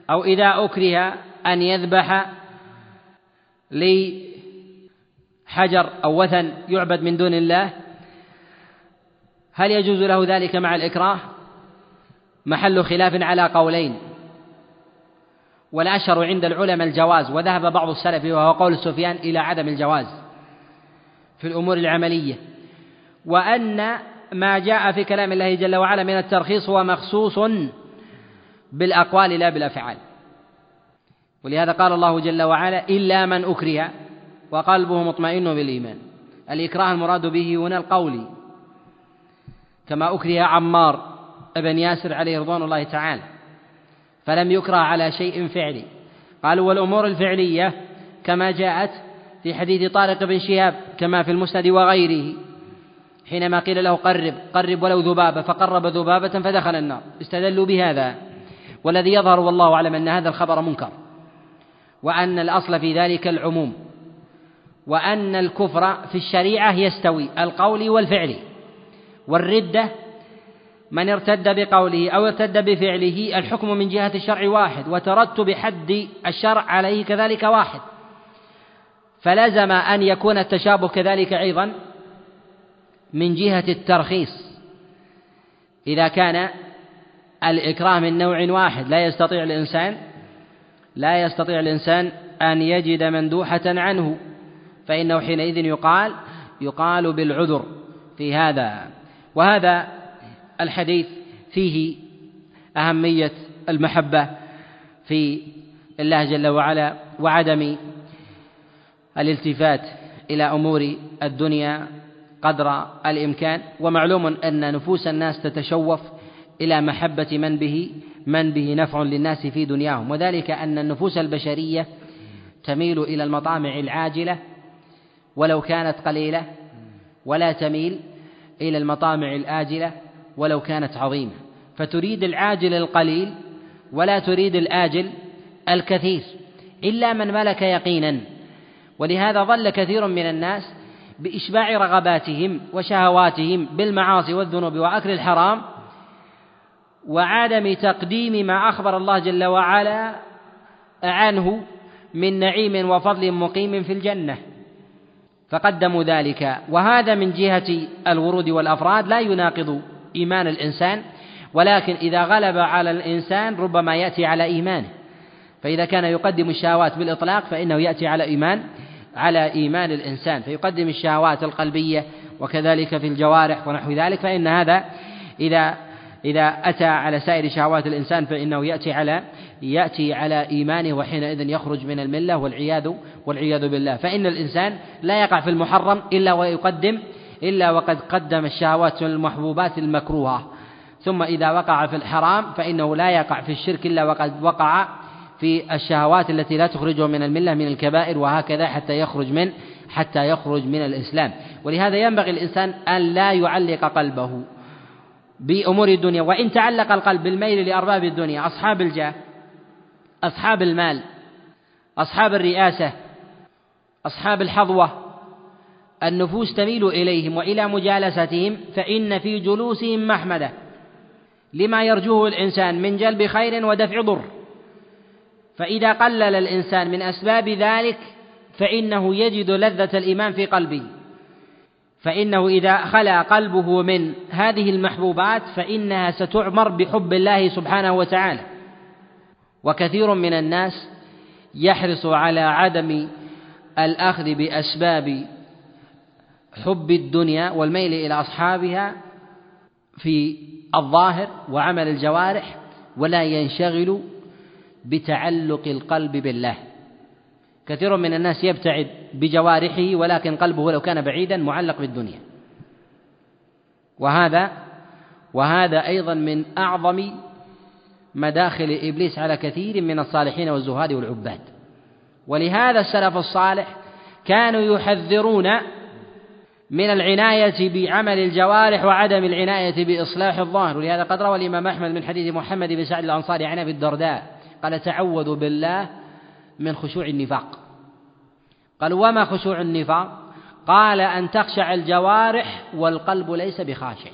أو إذا أكره أن يذبح لحجر أو وثن يعبد من دون الله؟ هل يجوز له ذلك مع الإكراه؟ محل خلاف على قولين. والأشهر عند العلماء الجواز وذهب بعض السلف وهو قول سفيان إلى عدم الجواز في الأمور العملية. وأن ما جاء في كلام الله جل وعلا من الترخيص هو مخصوص بالأقوال لا بالأفعال. ولهذا قال الله جل وعلا إلا من أكره وقلبه مطمئن بالإيمان. الإكراه المراد به هنا القول. كما أكره عمار ابن ياسر عليه رضوان الله تعالى. فلم يكره على شيء فعلي. قالوا والأمور الفعلية كما جاءت في حديث طارق بن شهاب كما في المسند وغيره. حينما قيل له قرب قرب ولو ذبابة فقرب ذبابة فدخل النار. استدلوا بهذا. والذي يظهر والله أعلم أن هذا الخبر منكر. وأن الأصل في ذلك العموم. وأن الكفر في الشريعة يستوي القول والفعل. والردة من ارتد بقوله أو ارتد بفعله الحكم من جهة الشرع واحد وترتب حد الشرع عليه كذلك واحد. فلزم أن يكون التشابه كذلك أيضا من جهة الترخيص. إذا كان الإكراه من نوع واحد لا يستطيع الإنسان لا يستطيع الإنسان أن يجد مندوحة عنه. فإنه حينئذ يقال يقال بالعذر في هذا. وهذا الحديث فيه أهمية المحبة في الله جل وعلا وعدم الالتفات إلى أمور الدنيا قدر الإمكان ومعلوم أن نفوس الناس تتشوف إلى محبة من به من به نفع للناس في دنياهم وذلك أن النفوس البشرية تميل إلى المطامع العاجلة ولو كانت قليلة ولا تميل إلى المطامع الآجلة ولو كانت عظيمة. فتريد العاجل القليل ولا تريد الآجل الكثير إلا من ملك يقينا. ولهذا ظل كثير من الناس بإشباع رغباتهم وشهواتهم بالمعاصي والذنوب وأكل الحرام وعدم تقديم ما أخبر الله جل وعلا عنه من نعيم وفضل مقيم في الجنة. فقدموا ذلك. وهذا من جهة الورود والأفراد لا يناقض إيمان الإنسان ولكن إذا غلب على الإنسان ربما يأتي على إيمانه. فإذا كان يقدم الشهوات بالإطلاق فإنه يأتي على إيمان على إيمان الإنسان. فيقدم الشهوات القلبية وكذلك في الجوارح ونحو ذلك فإن هذا إذا إذا أتى على سائر شهوات الإنسان فإنه يأتي على يأتي على إيمانه وحينئذ يخرج من الملة والعياذ والعياذ بالله. فإن الإنسان لا يقع في المحرم إلا ويقدم إلا وقد قدم الشهوات والمحبوبات المكروهة. ثم إذا وقع في الحرام فإنه لا يقع في الشرك إلا وقد وقع في الشهوات التي لا تخرجه من الملة من الكبائر وهكذا حتى يخرج من حتى يخرج من الإسلام. ولهذا ينبغي الإنسان أن لا يعلق قلبه بأمور الدنيا. وإن تعلق القلب بالميل لأرباب الدنيا أصحاب الجاه أصحاب المال أصحاب الرئاسة أصحاب الحظوة النفوس تميل إليهم وإلى مجالستهم فإن في جلوسهم محمدة لما يرجوه الإنسان من جلب خير ودفع ضر. فإذا قلل الإنسان من أسباب ذلك فإنه يجد لذة الإيمان في قلبه. فإنه إذا خلا قلبه من هذه المحبوبات فإنها ستعمر بحب الله سبحانه وتعالى. وكثير من الناس يحرص على عدم الأخذ بأسباب حب الدنيا والميل إلى أصحابها في الظاهر وعمل الجوارح ولا ينشغل بتعلق القلب بالله. كثير من الناس يبتعد بجوارحه ولكن قلبه لو كان بعيدا معلق بالدنيا. وهذا وهذا أيضا من أعظم مداخل إبليس على كثير من الصالحين والزهاد والعباد. ولهذا السلف الصالح كانوا يحذرون من العناية بعمل الجوارح وعدم العناية بإصلاح الظاهر. ولهذا قد روى الإمام أحمد من حديث محمد بن سعد الأنصاري عن أبي الدرداء قال تعوذوا بالله من خشوع النفاق. قالوا وما خشوع النفاق؟ قال أن تخشع الجوارح والقلب ليس بخاشع.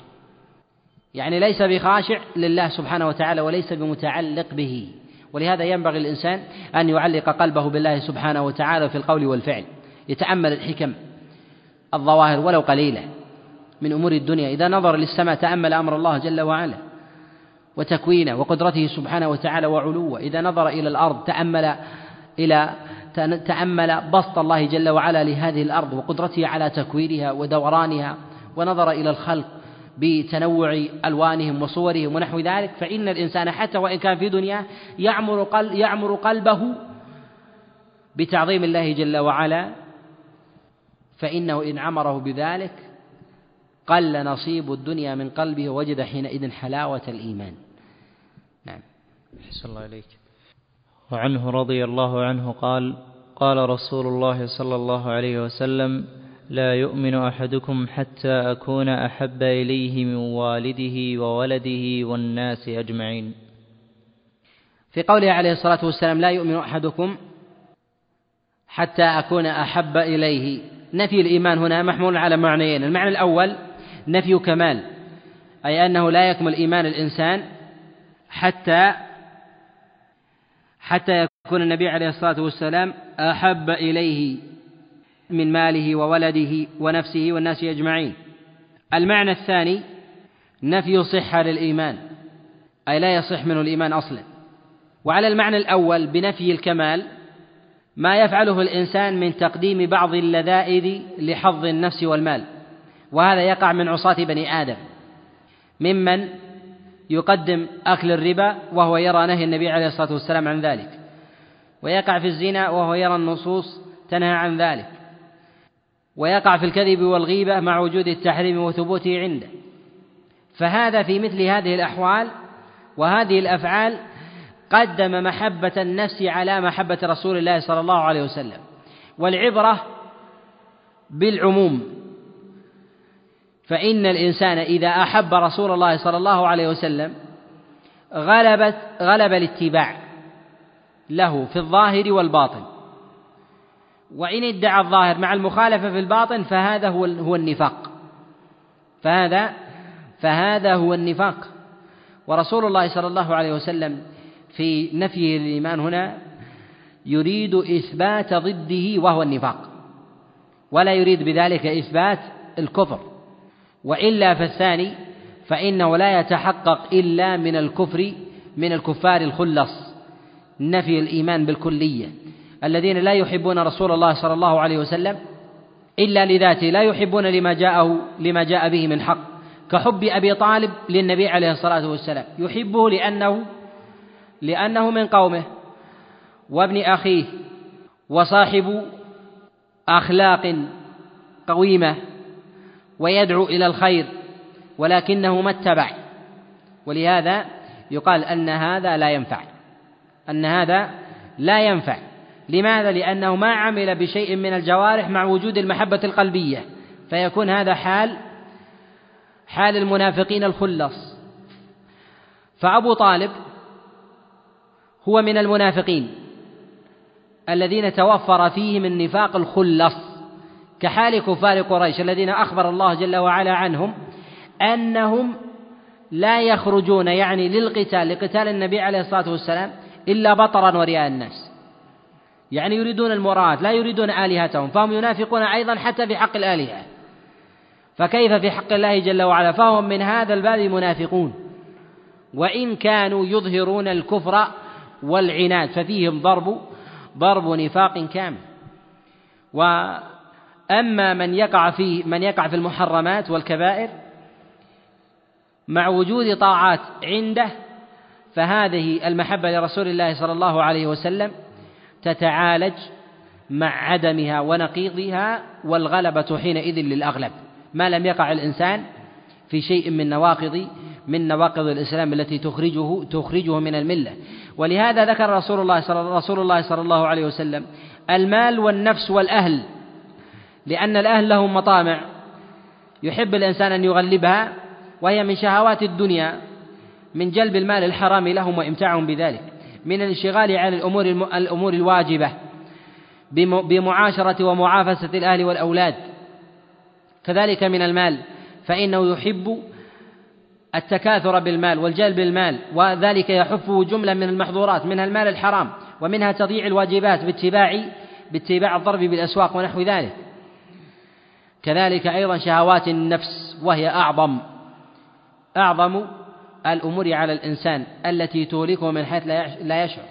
يعني ليس بخاشع لله سبحانه وتعالى وليس بمتعلق به. ولهذا ينبغي الإنسان أن يعلق قلبه بالله سبحانه وتعالى في القول والفعل. يتأمل الحكم. الظواهر ولو قليلة من أمور الدنيا. إذا نظر للسماء تأمل أمر الله جل وعلا وتكوينه وقدرته سبحانه وتعالى وعلوه. إذا نظر إلى الأرض تأمل إلى تأمل بسط الله جل وعلا لهذه الأرض وقدرته على تكوينها ودورانها. ونظر إلى الخلق بتنوع ألوانهم وصورهم ونحو ذلك. فإن الإنسان حتى وإن كان في دنياه يعمر, قلب يعمر قلبه بتعظيم الله جل وعلا فإنه إن عمره بذلك قل نصيب الدنيا من قلبه ووجد حينئذ حلاوة الإيمان. نعم. أحسن الله إليك. وعنه رضي الله عنه قال قال رسول الله صلى الله عليه وسلم لا يؤمن أحدكم حتى أكون أحب إليه من والده وولده والناس أجمعين. في قوله عليه الصلاة والسلام لا يؤمن أحدكم حتى أكون أحب إليه. نفي الإيمان هنا محمول على معنيين. المعنى الأول نفي كمال أي أنه لا يكمل إيمان الإنسان حتى حتى يكون النبي عليه الصلاة والسلام أحب إليه من ماله وولده ونفسه والناس أجمعين. المعنى الثاني نفي صحة للإيمان أي لا يصح منه الإيمان أصلا. وعلى المعنى الأول بنفي الكمال ما يفعله الإنسان من تقديم بعض اللذائذ لحظ النفس والمال. وهذا يقع من عصاة بني آدم. ممن يقدم أكل الربا وهو يرى نهي النبي عليه الصلاة والسلام عن ذلك. ويقع في الزنا وهو يرى النصوص تنهى عن ذلك. ويقع في الكذب والغيبة مع وجود التحريم وثبوته عنده. فهذا في مثل هذه الأحوال وهذه الأفعال قدم محبة النفس على محبة رسول الله صلى الله عليه وسلم والعبرة بالعموم. فإن الإنسان إذا أحب رسول الله صلى الله عليه وسلم غلبت غلب الاتباع له في الظاهر والباطن. وإن ادعى الظاهر مع المخالفة في الباطن فهذا هو هو النفاق. فهذا فهذا هو النفاق. ورسول الله صلى الله عليه وسلم في نفي الإيمان هنا يريد إثبات ضده وهو النفاق. ولا يريد بذلك إثبات الكفر. وإلا فالثاني فإنه لا يتحقق إلا من الكفر من الكفار الخلص. نفي الإيمان بالكلية. الذين لا يحبون رسول الله صلى الله عليه وسلم إلا لذاته لا يحبون لما جاءه لما جاء به من حق. كحب أبي طالب للنبي عليه الصلاة والسلام. يحبه لأنه لأنه من قومه وابن أخيه وصاحب أخلاق قويمة ويدعو إلى الخير ولكنه ما اتبع. ولهذا يقال أن هذا لا ينفع. أن هذا لا ينفع. لماذا؟ لأنه ما عمل بشيء من الجوارح مع وجود المحبة القلبية. فيكون هذا حال حال المنافقين الخلص. فأبو طالب هو من المنافقين الذين توفر فيهم النفاق الخلص كحال كفار قريش الذين أخبر الله جل وعلا عنهم أنهم لا يخرجون يعني للقتال لقتال النبي عليه الصلاة والسلام إلا بطرا ورياء الناس. يعني يريدون المراد لا يريدون آلهتهم فهم ينافقون أيضا حتى في حق الآلهة. فكيف في حق الله جل وعلا؟ فهم من هذا الباب منافقون. وإن كانوا يظهرون الكفر والعناد ففيهم ضرب ضرب نفاق كامل. وأما من يقع في من يقع في المحرمات والكبائر مع وجود طاعات عنده فهذه المحبة لرسول الله صلى الله عليه وسلم تتعالج مع عدمها ونقيضها والغلبة حينئذ للأغلب. ما لم يقع الإنسان في شيء من نواقض من نواقض الإسلام التي تخرجه تخرجه من الملة. ولهذا ذكر رسول الله صلى رسول الله صلى الله عليه وسلم المال والنفس والأهل لأن الأهل لهم مطامع. يحب الإنسان أن يغلبها وهي من شهوات الدنيا من جلب المال الحرام لهم وإمتاعهم بذلك. من الانشغال عن الأمور الأمور الواجبة بمعاشرة ومعافسة الأهل والأولاد. كذلك من المال فإنه يحب التكاثر بالمال والجلب بالمال وذلك يحفه جملة من المحظورات منها المال الحرام ومنها تضييع الواجبات باتباع باتباع الضرب بالأسواق ونحو ذلك. كذلك أيضا شهوات النفس وهي أعظم أعظم الأمور على الإنسان التي تهلكه من حيث لا يشعر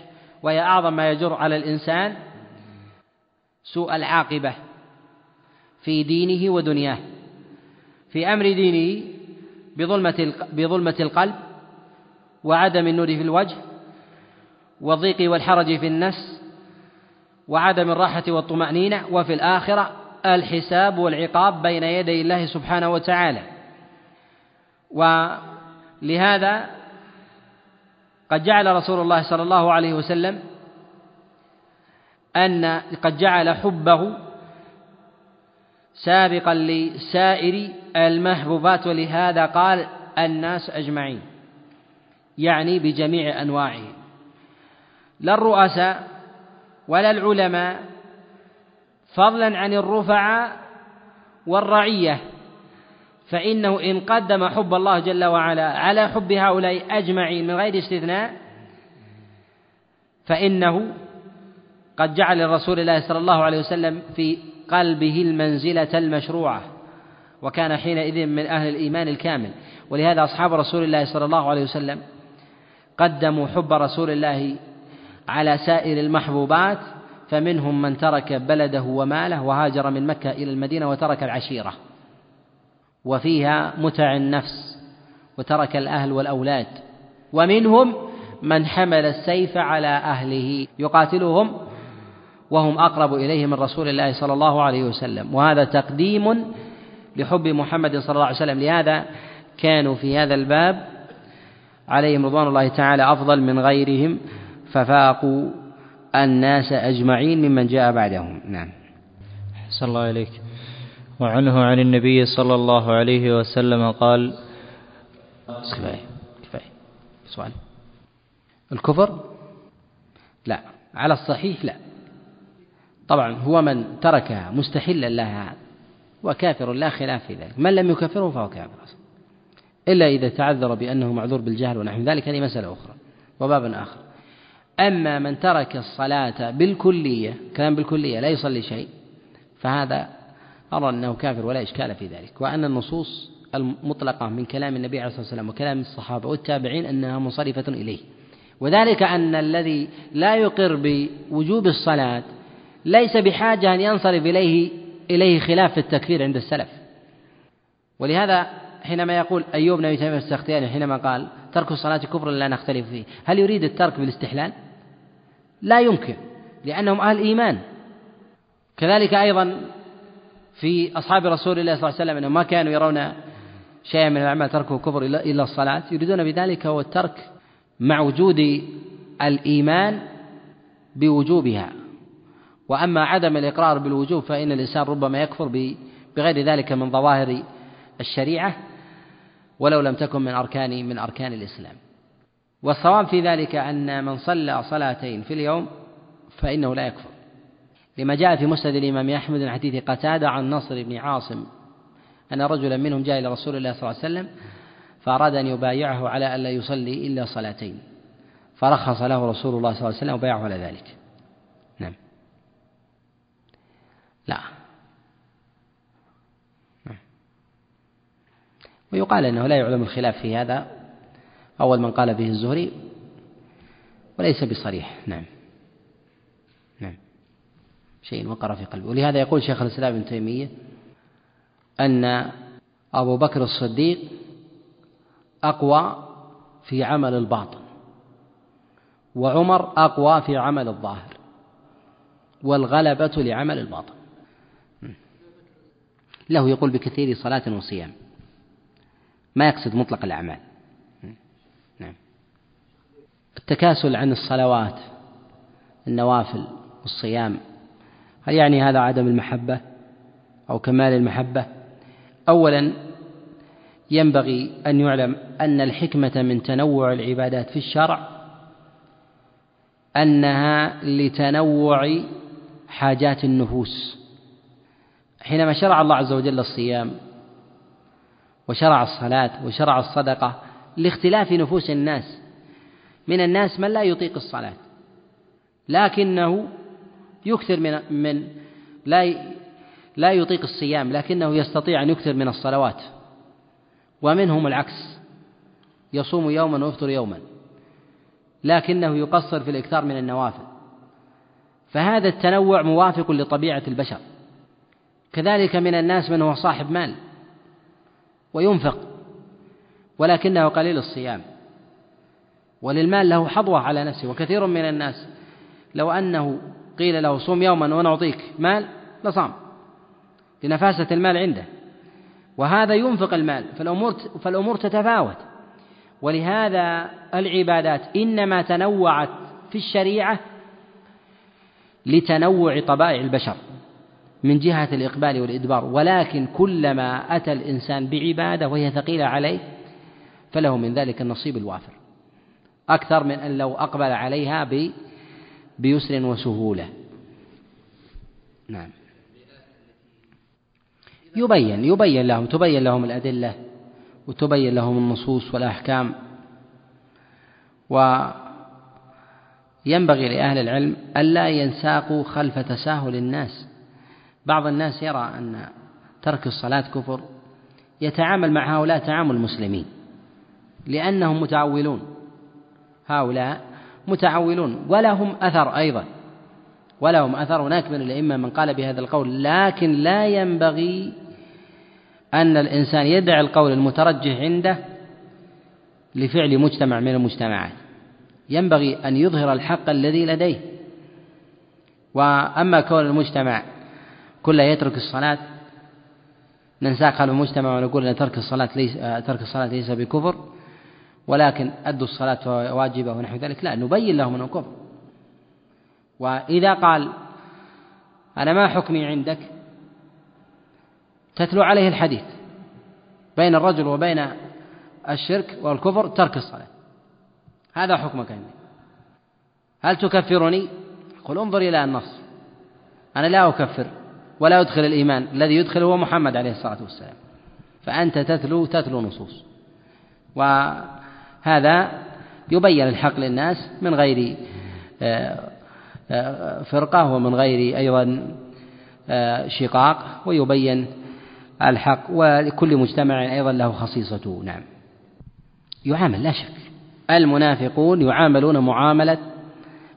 وهي أعظم ما يجر على الإنسان سوء العاقبة في دينه ودنياه. في أمر دينه بظلمة بظلمة القلب وعدم النور في الوجه والضيق والحرج في النفس وعدم الراحة والطمأنينة وفي الآخرة الحساب والعقاب بين يدي الله سبحانه وتعالى. ولهذا قد جعل رسول الله صلى الله عليه وسلم أن قد جعل حبه سابقا لسائر المحبوبات ولهذا قال الناس أجمعين يعني بجميع أنواعهم لا الرؤساء ولا العلماء فضلا عن الرفعاء والرعية فإنه إن قدم حب الله جل وعلا على حب هؤلاء أجمعين من غير استثناء فإنه قد جعل لرسول الله صلى الله عليه وسلم في قلبه المنزلة المشروعة وكان حينئذ من أهل الإيمان الكامل. ولهذا أصحاب رسول الله صلى الله عليه وسلم قدموا حب رسول الله على سائر المحبوبات فمنهم من ترك بلده وماله وهاجر من مكة إلى المدينة وترك العشيرة وفيها متع النفس وترك الأهل والأولاد. ومنهم من حمل السيف على أهله يقاتلهم وهم أقرب إليه من رسول الله صلى الله عليه وسلم. وهذا تقديم لحب محمد صلى الله عليه وسلم. لهذا كانوا في هذا الباب عليهم رضوان الله تعالى أفضل من غيرهم ففاقوا الناس أجمعين ممن جاء بعدهم. نعم. صلى الله عليك وعنه عن النبي صلى الله عليه وسلم قال كفاية كفاية. سؤال. الكفر؟ لا. على الصحيح لا. طبعا هو من تركها مستحلا لها وكافر لا خلاف في ذلك. من لم يكفره فهو كافر إلا إذا تعذر بأنه معذور بالجهل ونحو ذلك هذه مسألة أخرى وباب آخر. أما من ترك الصلاة بالكلية كلام بالكلية لا يصلي شيء فهذا أرى أنه كافر ولا إشكال في ذلك. وأن النصوص المطلقة من كلام النبي عليه الصلاة والسلام وكلام الصحابة والتابعين أنها منصرفة إليه. وذلك أن الذي لا يقر بوجوب الصلاة ليس بحاجة أن ينصرف إليه إليه خلاف في التكفير عند السلف. ولهذا حينما يقول أيوب بن تيمية السختياني حينما قال ترك الصلاة كفر لا نختلف فيه هل يريد الترك بالاستحلال؟ لا يمكن لأنهم أهل إيمان. كذلك أيضا في أصحاب رسول الله صلى الله عليه وسلم أنهم ما كانوا يرون شيئا من الأعمال تركه كفر إلا الصلاة يريدون بذلك هو الترك مع وجود الإيمان بوجوبها. وأما عدم الإقرار بالوجوب فإن الإنسان ربما يكفر بغير ذلك من ظواهر الشريعة ولو لم تكن من أركان من أركان الإسلام. والصواب في ذلك أن من صلى صلاتين في اليوم فإنه لا يكفر. لما جاء في مسند الإمام أحمد من حديث قتادة عن نصر بن عاصم أن رجلا منهم جاء إلى رسول الله صلى الله عليه وسلم فأراد أن يبايعه على ألا يصلي إلا صلاتين. فرخص له رسول الله صلى الله عليه وسلم وبايعه على ذلك نعم لا. ويقال أنه لا يعلم الخلاف في هذا. أول من قال به الزهري وليس بصريح. نعم. نعم. شيء وقر في قلبه. ولهذا يقول شيخ الإسلام ابن تيمية أن أبو بكر الصديق أقوى في عمل الباطن وعمر أقوى في عمل الظاهر والغلبة لعمل الباطن. له يقول بكثير صلاة وصيام. ما يقصد مطلق الأعمال. نعم. التكاسل عن الصلوات النوافل والصيام هل يعني هذا عدم المحبة أو كمال المحبة؟ أولا ينبغي أن يعلم أن الحكمة من تنوع العبادات في الشرع أنها لتنوع حاجات النفوس. حينما شرع الله عز وجل الصيام وشرع الصلاة وشرع الصدقة لاختلاف نفوس الناس. من الناس من لا يطيق الصلاة لكنه يكثر من من لا لا يطيق الصيام لكنه يستطيع أن يكثر من الصلوات. ومنهم العكس يصوم يوما ويفطر يوما لكنه يقصر في الإكثار من النوافل. فهذا التنوع موافق لطبيعة البشر. كذلك من الناس من هو صاحب مال وينفق ولكنه قليل الصيام وللمال له حظوة على نفسه وكثير من الناس لو أنه قيل له صوم يوما ونعطيك مال لصام لنفاسة المال عنده وهذا ينفق المال فالأمور فالأمور تتفاوت ولهذا العبادات إنما تنوعت في الشريعة لتنوع طبائع البشر. من جهة الإقبال والإدبار ولكن كلما أتى الإنسان بعبادة وهي ثقيلة عليه فله من ذلك النصيب الوافر. أكثر من أن لو أقبل عليها بيسر وسهولة. نعم. يبين يبين لهم تبين لهم الأدلة وتبين لهم النصوص والأحكام. وينبغي لأهل العلم ألا ينساقوا خلف تساهل الناس. بعض الناس يرى أن ترك الصلاة كفر يتعامل مع هؤلاء تعامل المسلمين لأنهم متعولون. هؤلاء متعولون ولهم أثر أيضا ولهم أثر. هناك من الأئمة من قال بهذا القول لكن لا ينبغي أن الإنسان يدع القول المترجح عنده لفعل مجتمع من المجتمعات. ينبغي أن يظهر الحق الذي لديه. وأما كون المجتمع كله يترك الصلاة. ننساق خلف المجتمع ونقول أن ترك الصلاة ليس ترك الصلاة ليس بكفر ولكن أدوا الصلاة واجبة ونحو ذلك. لا نبين لهم أنه كفر. وإذا قال أنا ما حكمي عندك تتلو عليه الحديث بين الرجل وبين الشرك والكفر ترك الصلاة. هذا حكمك عندي. هل تكفرني؟ قل انظر إلى النص. أنا لا أكفر. ولا أدخل الإيمان. الذي يدخل هو محمد عليه الصلاة والسلام. فأنت تتلو تتلو نصوص. وهذا يبين الحق للناس من غير آه، آه، فرقة ومن غير أيضا آه، شقاق ويبين الحق. ولكل مجتمع أيضا له خصيصته. نعم. يعامل لا شك. المنافقون يعاملون معاملة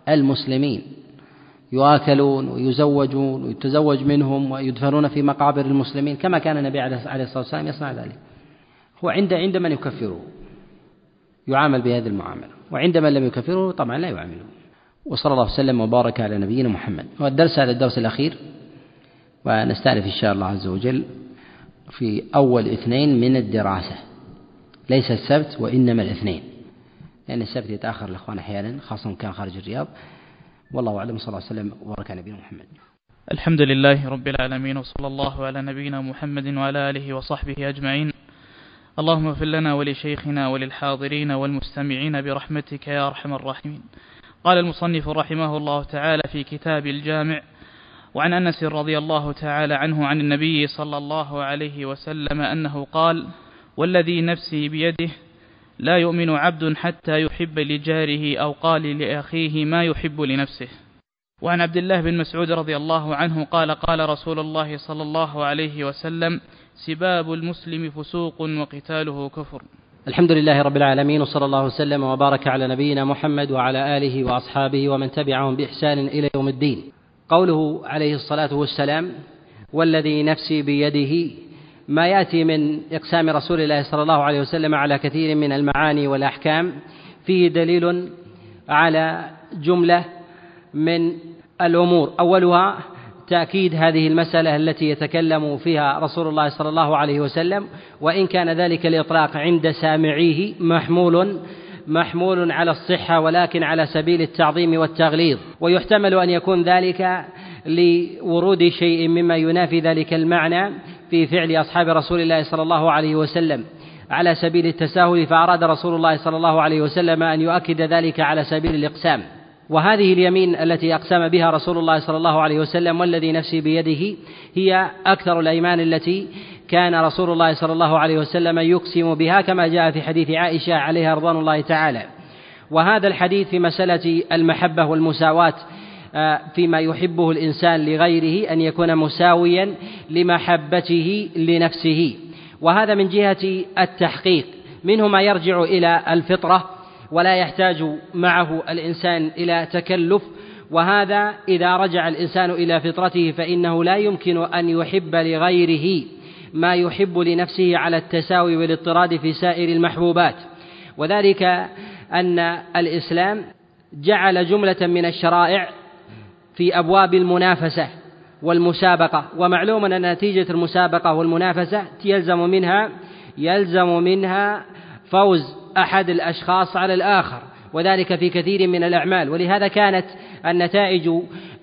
المسلمين. يؤكلون ويزوجون ويتزوج منهم ويدفنون في مقابر المسلمين كما كان النبي عليه الصلاة والسلام يصنع ذلك. هو عند عند من يكفره؟ يعامل بهذه المعاملة. وعند من لم يكفره؟ طبعا لا يعامله. وصلى الله وسلم وبارك على نبينا محمد. والدرس هذا الدرس الأخير ونستأنف إن شاء الله عز وجل في أول اثنين من الدراسة. ليس السبت وإنما الاثنين. لأن السبت يتأخر الإخوان أحيانا خاصة كان خارج الرياض. والله أعلم صلى الله عليه وسلم. وبارك على نبينا محمد. الحمد لله رب العالمين وصلى الله على نبينا محمد وعلى آله وصحبه أجمعين. اللهم اغفر لنا ولشيخنا وللحاضرين والمستمعين برحمتك يا أرحم الراحمين. قال المصنف رحمه الله تعالى في كتاب الجامع وعن أنس رضي الله تعالى عنه عن النبي صلى الله عليه وسلم أنه قال والذي نفسي بيده لا يؤمن عبد حتى يحب لجاره أو قال لأخيه ما يحب لنفسه. وعن عبد الله بن مسعود رضي الله عنه قال قال رسول الله صلى الله عليه وسلم سباب المسلم فسوق وقتاله كفر. الحمد لله رب العالمين وصلى الله وسلم وبارك على نبينا محمد وعلى آله وأصحابه ومن تبعهم بإحسان إلى يوم الدين. قوله عليه الصلاة والسلام والذي نفسي بيده ما يأتي من إقسام رسول الله صلى الله عليه وسلم على كثير من المعاني والأحكام فيه دليل على جملة من الأمور. أولها تأكيد هذه المسألة التي يتكلم فيها رسول الله صلى الله عليه وسلم وإن كان ذلك الإطلاق عند سامعيه محمول محمول على الصحة ولكن على سبيل التعظيم والتغليظ. ويحتمل أن يكون ذلك لورود شيء مما ينافي ذلك المعنى في فعل أصحاب رسول الله صلى الله عليه وسلم على سبيل التساهل فأراد رسول الله صلى الله عليه وسلم أن يؤكد ذلك على سبيل الإقسام. وهذه اليمين التي أقسم بها رسول الله صلى الله عليه وسلم والذي نفسي بيده هي أكثر الأيمان التي كان رسول الله صلى الله عليه وسلم يقسم بها كما جاء في حديث عائشة عليها رضوان الله تعالى. وهذا الحديث في مسألة المحبة والمساواة فيما يحبه الإنسان لغيره أن يكون مساويا لمحبته لنفسه. وهذا من جهة التحقيق. منه ما يرجع إلى الفطرة ولا يحتاج معه الإنسان إلى تكلف. وهذا إذا رجع الإنسان إلى فطرته فإنه لا يمكن أن يحب لغيره ما يحب لنفسه على التساوي والاضطراد في سائر المحبوبات. وذلك أن الإسلام جعل جملة من الشرائع في أبواب المنافسة والمسابقة. ومعلوم أن نتيجة المسابقة والمنافسة يلزم منها يلزم منها فوز أحد الأشخاص على الآخر وذلك في كثير من الأعمال. ولهذا كانت النتائج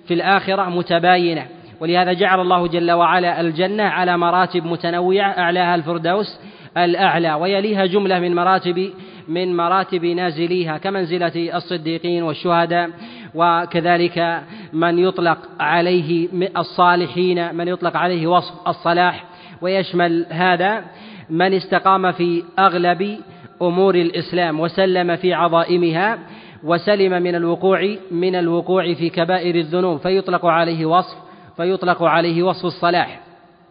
في الآخرة متباينة. ولهذا جعل الله جل وعلا الجنة على مراتب متنوعة أعلاها الفردوس الأعلى ويليها جملة من مراتب من مراتب نازليها كمنزلة الصديقين والشهداء. وكذلك من يطلق عليه الصالحين من يطلق عليه وصف الصلاح. ويشمل هذا من استقام في أغلب أمور الإسلام وسلم في عظائمها وسلم من الوقوع من الوقوع في كبائر الذنوب. فيطلق عليه وصف فيطلق عليه وصف الصلاح.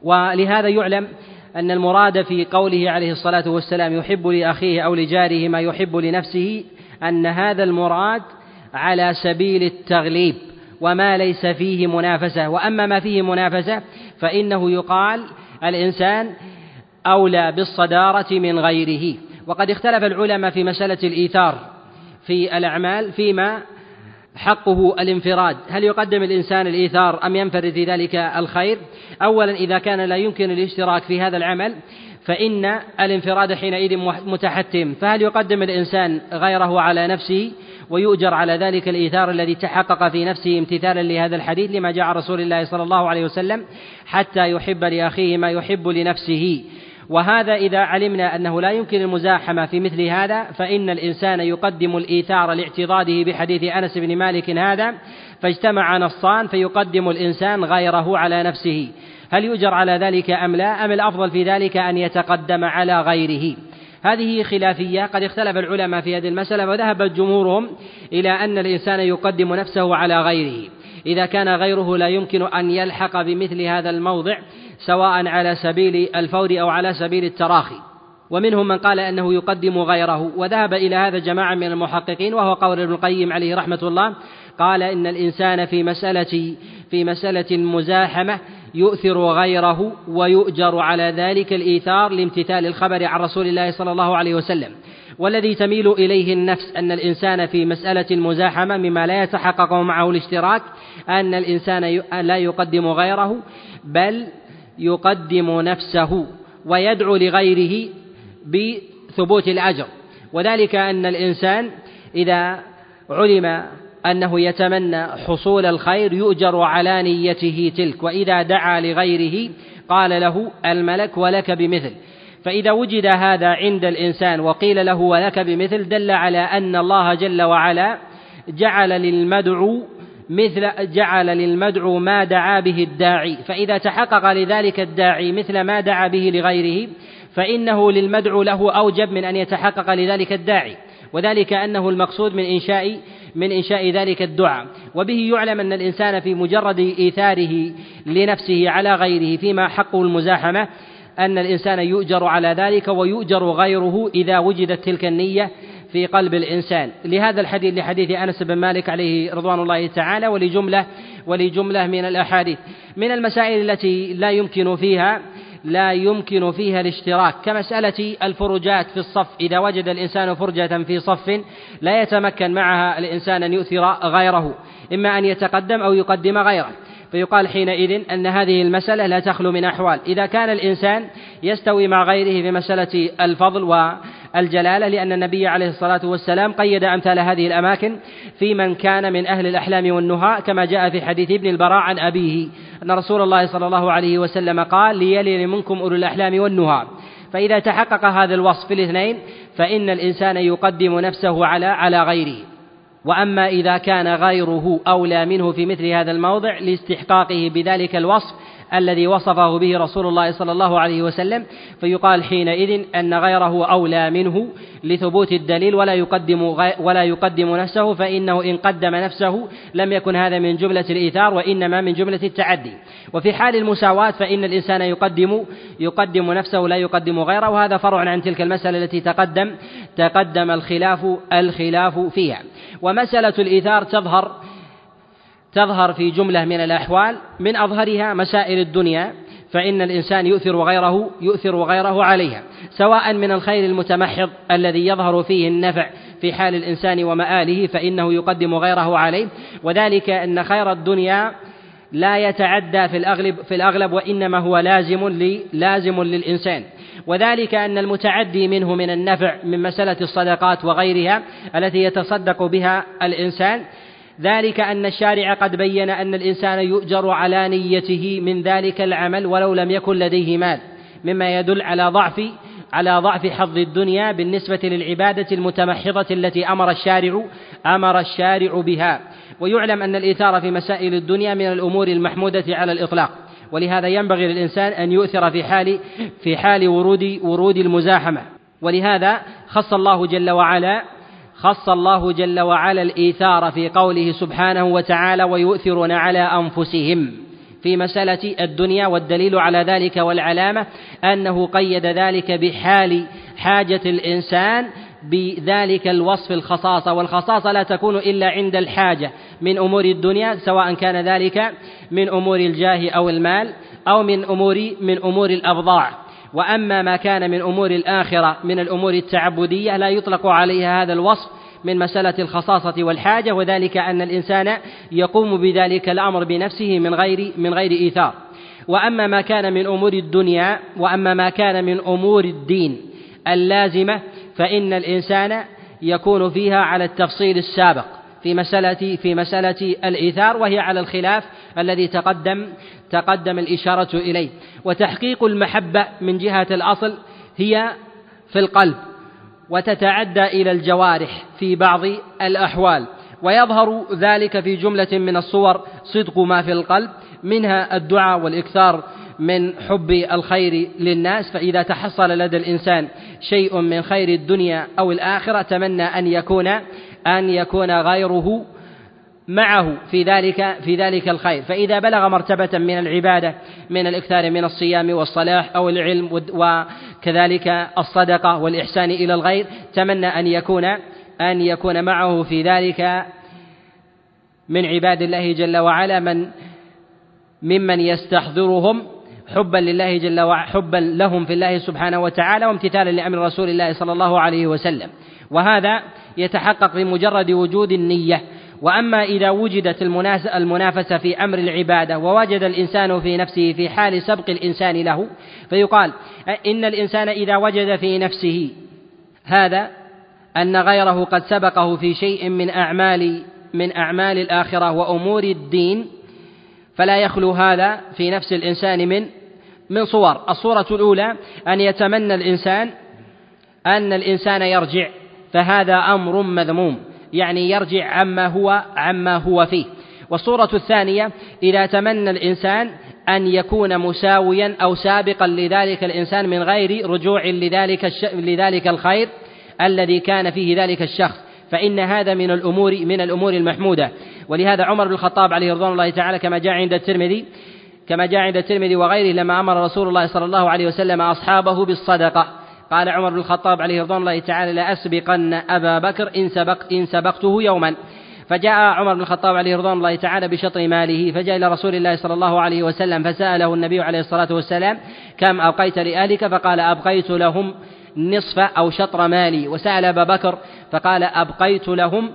ولهذا يعلم أن المراد في قوله عليه الصلاة والسلام يحب لأخيه أو لجاره ما يحب لنفسه أن هذا المراد على سبيل التغليب وما ليس فيه منافسة. وأما ما فيه منافسة فإنه يقال الإنسان أولى بالصدارة من غيره. وقد اختلف العلماء في مسألة الإيثار في الأعمال فيما حقه الانفراد. هل يقدم الإنسان الإيثار أم ينفرد في ذلك الخير؟ أولا إذا كان لا يمكن الاشتراك في هذا العمل فإن الانفراد حينئذ متحتم. فهل يقدم الإنسان غيره على نفسه؟ ويؤجر على ذلك الإيثار الذي تحقق في نفسه امتثالا لهذا الحديث لما جاء رسول الله صلى الله عليه وسلم حتى يحب لأخيه ما يحب لنفسه. وهذا إذا علمنا أنه لا يمكن المزاحمة في مثل هذا فإن الإنسان يقدم الإيثار لاعتضاده بحديث أنس بن مالك هذا فاجتمع نصان فيقدم الإنسان غيره على نفسه. هل يؤجر على ذلك أم لا؟ أم الأفضل في ذلك أن يتقدم على غيره؟ هذه خلافية. قد اختلف العلماء في هذه المسألة وذهب جمهورهم إلى أن الإنسان يقدم نفسه على غيره. إذا كان غيره لا يمكن أن يلحق بمثل هذا الموضع سواء على سبيل الفور أو على سبيل التراخي. ومنهم من قال أنه يقدم غيره. وذهب إلى هذا جماعة من المحققين وهو قول ابن القيم عليه رحمة الله قال إن الإنسان في مسألة في مسألة المزاحمة يؤثر غيره ويؤجر على ذلك الإيثار لامتثال الخبر عن رسول الله صلى الله عليه وسلم. والذي تميل إليه النفس أن الإنسان في مسألة المزاحمة مما لا يتحقق معه الاشتراك أن الإنسان لا يقدم غيره بل يقدم نفسه ويدعو لغيره بثبوت الأجر. وذلك أن الإنسان إذا علم أنه يتمنى حصول الخير يؤجر على نيته تلك وإذا دعا لغيره قال له الملك ولك بمثل. فإذا وجد هذا عند الإنسان وقيل له ولك بمثل دل على أن الله جل وعلا جعل للمدعو مثل جعل للمدعو ما دعا به الداعي. فإذا تحقق لذلك الداعي مثل ما دعا به لغيره فإنه للمدعو له أوجب من أن يتحقق لذلك الداعي. وذلك أنه المقصود من إنشاء من إنشاء ذلك الدعاء. وبه يعلم أن الإنسان في مجرد إيثاره لنفسه على غيره فيما حقه المزاحمة أن الإنسان يؤجر على ذلك ويؤجر غيره إذا وجدت تلك النية في قلب الإنسان. لهذا الحديث لحديث أنس بن مالك عليه رضوان الله تعالى ولجملة ولجملة من الأحاديث. من المسائل التي لا يمكن فيها لا يمكن فيها الاشتراك. كمسألة الفرجات في الصف إذا وجد الإنسان فرجة في صف لا يتمكن معها الإنسان أن يؤثر غيره إما أن يتقدم أو يقدم غيره. فيقال حينئذ أن هذه المسألة لا تخلو من أحوال. إذا كان الإنسان يستوي مع غيره في مسألة الفضل والجلالة لأن النبي عليه الصلاة والسلام قيد أمثال هذه الأماكن في من كان من أهل الأحلام والنهاء كما جاء في حديث ابن البراء عن أبيه أن رسول الله صلى الله عليه وسلم قال ليلي منكم أولو الأحلام والنهاء. فإذا تحقق هذا الوصف في الاثنين فإن الإنسان يقدم نفسه على على غيره. وأما إذا كان غيره أولى منه في مثل هذا الموضع لاستحقاقه بذلك الوصف الذي وصفه به رسول الله صلى الله عليه وسلم فيقال حينئذ أن غيره أولى منه لثبوت الدليل ولا يقدم ولا يقدم نفسه فإنه إن قدم نفسه لم يكن هذا من جملة الإيثار وإنما من جملة التعدي. وفي حال المساواة فإن الإنسان يقدم يقدم نفسه لا يقدم غيره وهذا فرع عن تلك المسألة التي تقدم تقدم الخلاف الخلاف فيها. ومسألة الإيثار تظهر تظهر في جملة من الأحوال من أظهرها مسائل الدنيا فإن الإنسان يؤثر غيره يؤثر غيره عليها سواء من الخير المتمحض الذي يظهر فيه النفع في حال الإنسان ومآله فإنه يقدم غيره عليه. وذلك أن خير الدنيا لا يتعدى في الأغلب في الأغلب وإنما هو لازم لازم للإنسان. وذلك أن المتعدي منه من النفع من مسألة الصدقات وغيرها التي يتصدق بها الإنسان. ذلك أن الشارع قد بين أن الإنسان يؤجر على نيته من ذلك العمل ولو لم يكن لديه مال مما يدل على ضعف على ضعف حظ الدنيا بالنسبة للعبادة المتمحضة التي أمر الشارع أمر الشارع بها. ويعلم أن الإيثار في مسائل الدنيا من الأمور المحمودة على الإطلاق. ولهذا ينبغي للإنسان أن يؤثر في حال في حال ورود ورود المزاحمة. ولهذا خص الله جل وعلا خص الله جل وعلا الإيثار في قوله سبحانه وتعالى ويؤثرون على أنفسهم في مسألة الدنيا والدليل على ذلك والعلامة أنه قيد ذلك بحال حاجة الإنسان بذلك الوصف الخصاصة والخصاصة لا تكون إلا عند الحاجة من أمور الدنيا سواء كان ذلك من أمور الجاه أو المال أو من أمور من أمور الأبضاع. وأما ما كان من أمور الآخرة من الأمور التعبدية لا يطلق عليها هذا الوصف من مسألة الخصاصة والحاجة وذلك أن الإنسان يقوم بذلك الأمر بنفسه من غير من غير إيثار. وأما ما كان من أمور الدنيا وأما ما كان من أمور الدين اللازمة فإن الإنسان يكون فيها على التفصيل السابق. في مسألة في مسألة الإيثار وهي على الخلاف الذي تقدم تقدم الإشارة إليه. وتحقيق المحبة من جهة الأصل هي في القلب وتتعدى إلى الجوارح في بعض الأحوال. ويظهر ذلك في جملة من الصور صدق ما في القلب منها الدعاء والإكثار من حب الخير للناس. فإذا تحصل لدى الإنسان شيء من خير الدنيا أو الآخرة تمنى أن يكون أن يكون غيره معه في ذلك في ذلك الخير. فإذا بلغ مرتبة من العبادة من الإكثار من الصيام والصلاح أو العلم وكذلك الصدقة والإحسان إلى الغير تمنى أن يكون أن يكون معه في ذلك من عباد الله جل وعلا من ممن يستحضرهم حبا لله جل وعلا حبا لهم في الله سبحانه وتعالى وامتثالا لأمر رسول الله صلى الله عليه وسلم. وهذا يتحقق بمجرد وجود النية. وأما إذا وجدت المنافسة في أمر العبادة ووجد الإنسان في نفسه في حال سبق الإنسان له فيقال إن الإنسان إذا وجد في نفسه هذا أن غيره قد سبقه في شيء من أعمال من أعمال الآخرة وأمور الدين فلا يخلو هذا في نفس الإنسان من من صور. الصورة الأولى أن يتمنى الإنسان أن الإنسان يرجع. فهذا أمر مذموم يعني يرجع عما هو عما هو فيه. والصورة الثانية إذا تمنى الإنسان أن يكون مساويا أو سابقا لذلك الإنسان من غير رجوع لذلك الش... لذلك الخير الذي كان فيه ذلك الشخص فإن هذا من الأمور من الأمور المحمودة. ولهذا عمر بن الخطاب عليه رضوان الله تعالى كما جاء عند الترمذي كما جاء عند الترمذي وغيره لما أمر رسول الله صلى الله عليه وسلم أصحابه بالصدقة. قال عمر بن الخطاب عليه رضوان الله تعالى لأسبقن أبا بكر إن, سبق إن سبقته يوما. فجاء عمر بن الخطاب عليه رضوان الله تعالى بشطر ماله فجاء إلى رسول الله صلى الله عليه وسلم فسأله النبي عليه الصلاة والسلام كم أبقيت لأهلك؟ فقال أبقيت لهم نصف أو شطر مالي. وسأل أبا بكر فقال أبقيت لهم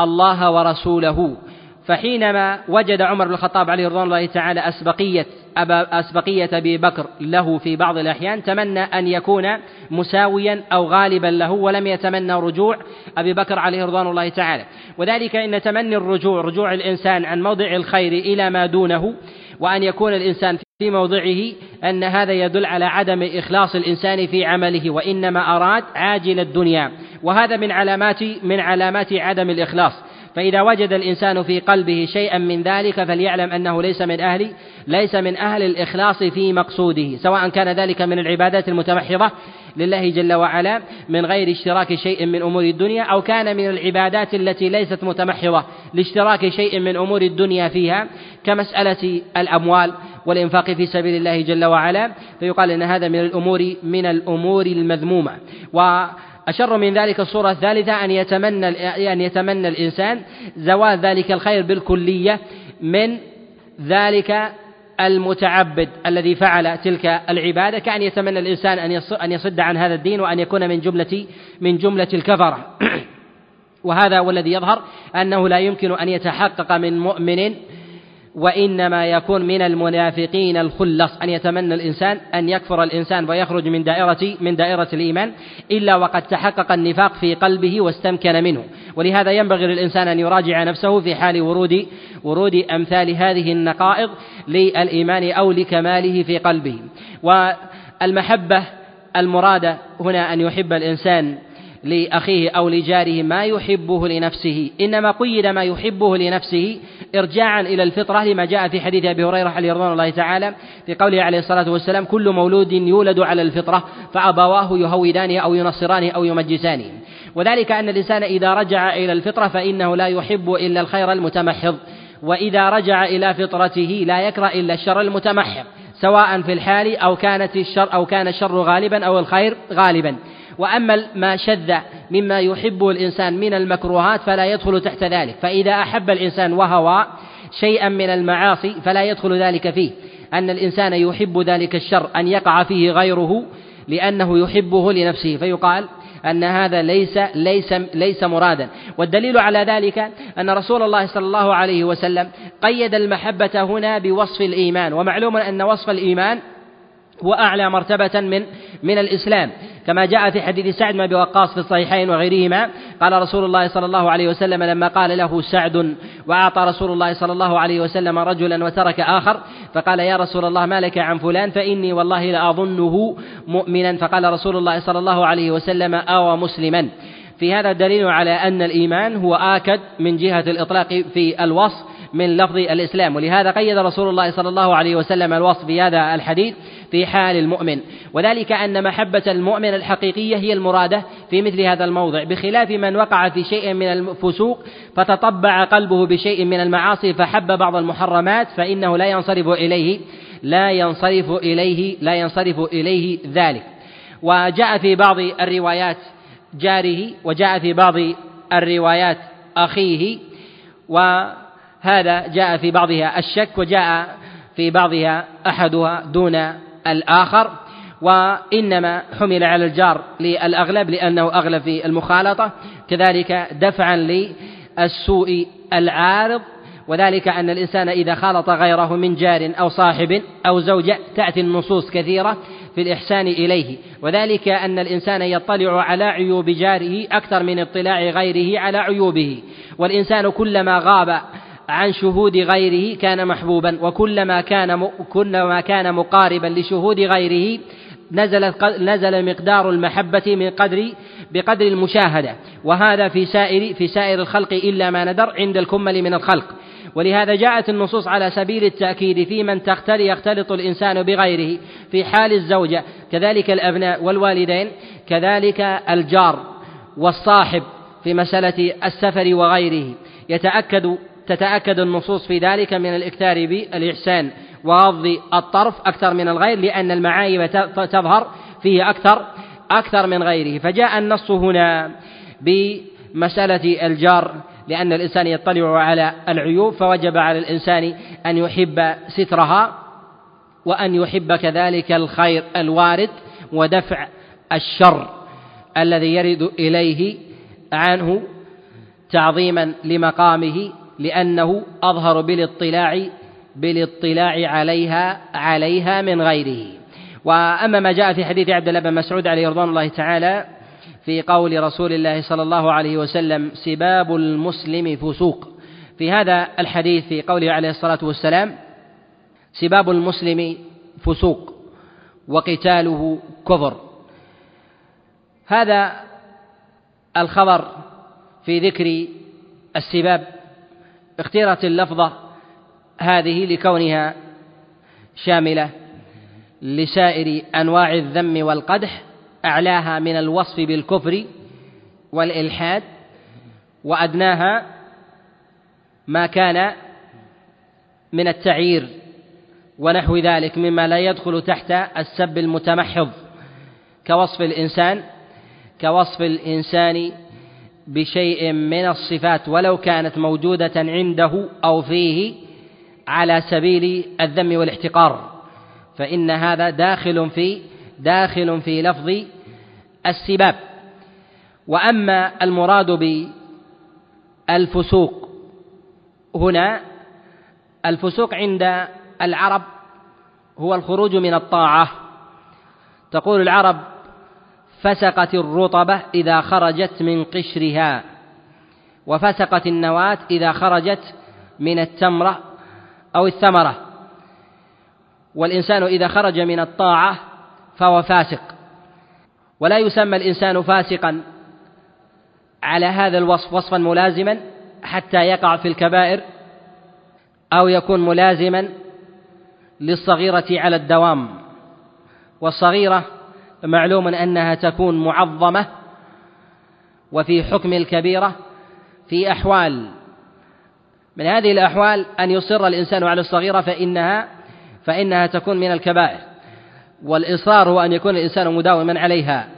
الله ورسوله. فحينما وجد عمر بن الخطاب عليه رضوان الله تعالى أسبقية أبا أسبقية أبي بكر له في بعض الأحيان تمنى أن يكون مساويا أو غالبا له ولم يتمنى رجوع أبي بكر عليه رضوان الله تعالى. وذلك إن تمني الرجوع رجوع الإنسان عن موضع الخير إلى ما دونه وأن يكون الإنسان في موضعه أن هذا يدل على عدم إخلاص الإنسان في عمله وإنما أراد عاجل الدنيا. وهذا من علامات من علامات عدم الإخلاص. فإذا وجد الإنسان في قلبه شيئا من ذلك فليعلم أنه ليس من أهل ليس من أهل الإخلاص في مقصوده سواء كان ذلك من العبادات المتمحضة لله جل وعلا من غير اشتراك شيء من أمور الدنيا أو كان من العبادات التي ليست متمحضة لاشتراك شيء من أمور الدنيا فيها كمسألة الأموال والإنفاق في سبيل الله جل وعلا فيقال إن هذا من الأمور من الأمور المذمومة. و أشر من ذلك الصورة الثالثة أن يتمنى أن يتمنى الإنسان زوال ذلك الخير بالكلية من ذلك المتعبد الذي فعل تلك العبادة كأن يتمنى الإنسان أن أن يصد عن هذا الدين وأن يكون من جملة من جملة الكفرة. <clears throat> وهذا هو الذي يظهر أنه لا يمكن أن يتحقق من مؤمن وإنما يكون من المنافقين الخلص أن يتمنى الإنسان أن يكفر الإنسان ويخرج من دائرة من دائرة الإيمان إلا وقد تحقق النفاق في قلبه واستمكن منه. ولهذا ينبغي للإنسان أن يراجع نفسه في حال ورود ورود أمثال هذه النقائض للإيمان أو لكماله في قلبه. والمحبة المرادة هنا أن يحب الإنسان لأخيه أو لجاره ما يحبه لنفسه إنما قيد ما يحبه لنفسه إرجاعا إلى الفطرة لما جاء في حديث أبي هريرة عليه رضوان الله تعالى في قوله عليه الصلاة والسلام كل مولود يولد على الفطرة فأبواه يهودانه أو ينصرانه أو يمجسانه وذلك أن الإنسان إذا رجع إلى الفطرة فإنه لا يحب إلا الخير المتمحض وإذا رجع إلى فطرته لا يكره إلا الشر المتمحض سواء في الحال أو كانت الشر أو كان الشر غالبا أو الخير غالبا. وأما ما شذ مما يحبه الإنسان من المكروهات فلا يدخل تحت ذلك. فإذا أحب الإنسان وهوى شيئا من المعاصي فلا يدخل ذلك فيه. أن الإنسان يحب ذلك الشر أن يقع فيه غيره لأنه يحبه لنفسه. فيقال أن هذا ليس ليس ليس مرادا. والدليل على ذلك أن رسول الله صلى الله عليه وسلم قيد المحبة هنا بوصف الإيمان. ومعلوم أن وصف الإيمان هو أعلى مرتبة من من الإسلام. كما جاء في حديث سعد بن أبي وقاص في الصحيحين وغيرهما قال رسول الله صلى الله عليه وسلم لما قال له سعد وأعطى رسول الله صلى الله عليه وسلم رجلا وترك آخر فقال يا رسول الله ما لك عن فلان فإني والله لأظنه مؤمنا. فقال رسول الله صلى الله عليه وسلم أو مسلما. في هذا دليل على أن الإيمان هو آكد من جهة الإطلاق في الوصف من لفظ الإسلام. ولهذا قيد رسول الله صلى الله عليه وسلم الوصف بهذا الحديث. في حال المؤمن. وذلك أن محبة المؤمن الحقيقية هي المرادة في مثل هذا الموضع. بخلاف من وقع في شيء من الفسوق فتطبع قلبه بشيء من المعاصي فحب بعض المحرمات فإنه لا ينصرف إليه لا ينصرف إليه لا ينصرف إليه ذلك. وجاء في بعض الروايات جاره وجاء في بعض الروايات أخيه وهذا جاء في بعضها الشك وجاء في بعضها أحدها دون الآخر وإنما حمل على الجار للأغلب لأنه أغلب في المخالطة. كذلك دفعا للسوء العارض وذلك أن الإنسان إذا خالط غيره من جار أو صاحب أو زوجة تأتي النصوص كثيرة في الإحسان إليه. وذلك أن الإنسان يطلع على عيوب جاره أكثر من اطلاع غيره على عيوبه. والإنسان كلما غاب عن شهود غيره كان محبوبا وكلما كان كلما كان مقاربا لشهود غيره نزل نزل مقدار المحبة من قدر بقدر المشاهدة. وهذا في سائر في سائر الخلق إلا ما ندر عند الكمل من الخلق. ولهذا جاءت النصوص على سبيل التأكيد في من تختلي يختلط الإنسان بغيره في حال الزوجة كذلك الأبناء والوالدين كذلك الجار والصاحب في مسألة السفر وغيره. يتأكد تتأكد النصوص في ذلك من الإكثار بالإحسان وغض الطرف أكثر من الغير لأن المعايب تظهر فيه أكثر أكثر من غيره. فجاء النص هنا بمسألة الجار لأن الإنسان يطلع على العيوب فوجب على الإنسان أن يحب سترها وأن يحب كذلك الخير الوارد ودفع الشر الذي يرد إليه عنه تعظيما لمقامه لأنه أظهر بالاطلاع بالاطلاع عليها عليها من غيره. وأما ما جاء في حديث عبد الله بن مسعود عليه رضوان الله تعالى في قول رسول الله صلى الله عليه وسلم سباب المسلم فسوق. في هذا الحديث في قوله عليه الصلاة والسلام سباب المسلم فسوق وقتاله كفر. هذا الخبر في ذكر السباب اختيرت اللفظة هذه لكونها شاملة لسائر أنواع الذم والقدح أعلاها من الوصف بالكفر والإلحاد وأدناها ما كان من التعيير ونحو ذلك مما لا يدخل تحت السب المتمحض كوصف الإنسان كوصف الإنسان بشيء من الصفات ولو كانت موجودة عنده أو فيه على سبيل الذم والاحتقار. فإن هذا داخل في داخل في لفظ السباب. وأما المراد بالفسوق هنا الفسوق عند العرب هو الخروج من الطاعة. تقول العرب فسقت الرطبة إذا خرجت من قشرها وفسقت النواة إذا خرجت من التمرة أو الثمرة. والإنسان إذا خرج من الطاعة فهو فاسق. ولا يسمى الإنسان فاسقا على هذا الوصف وصفا ملازما حتى يقع في الكبائر أو يكون ملازما للصغيرة على الدوام. والصغيرة معلوم أنها تكون معظمة وفي حكم الكبيرة في أحوال. من هذه الأحوال أن يصر الإنسان على الصغيرة فإنها فإنها تكون من الكبائر. والإصرار هو أن يكون الإنسان مداوما عليها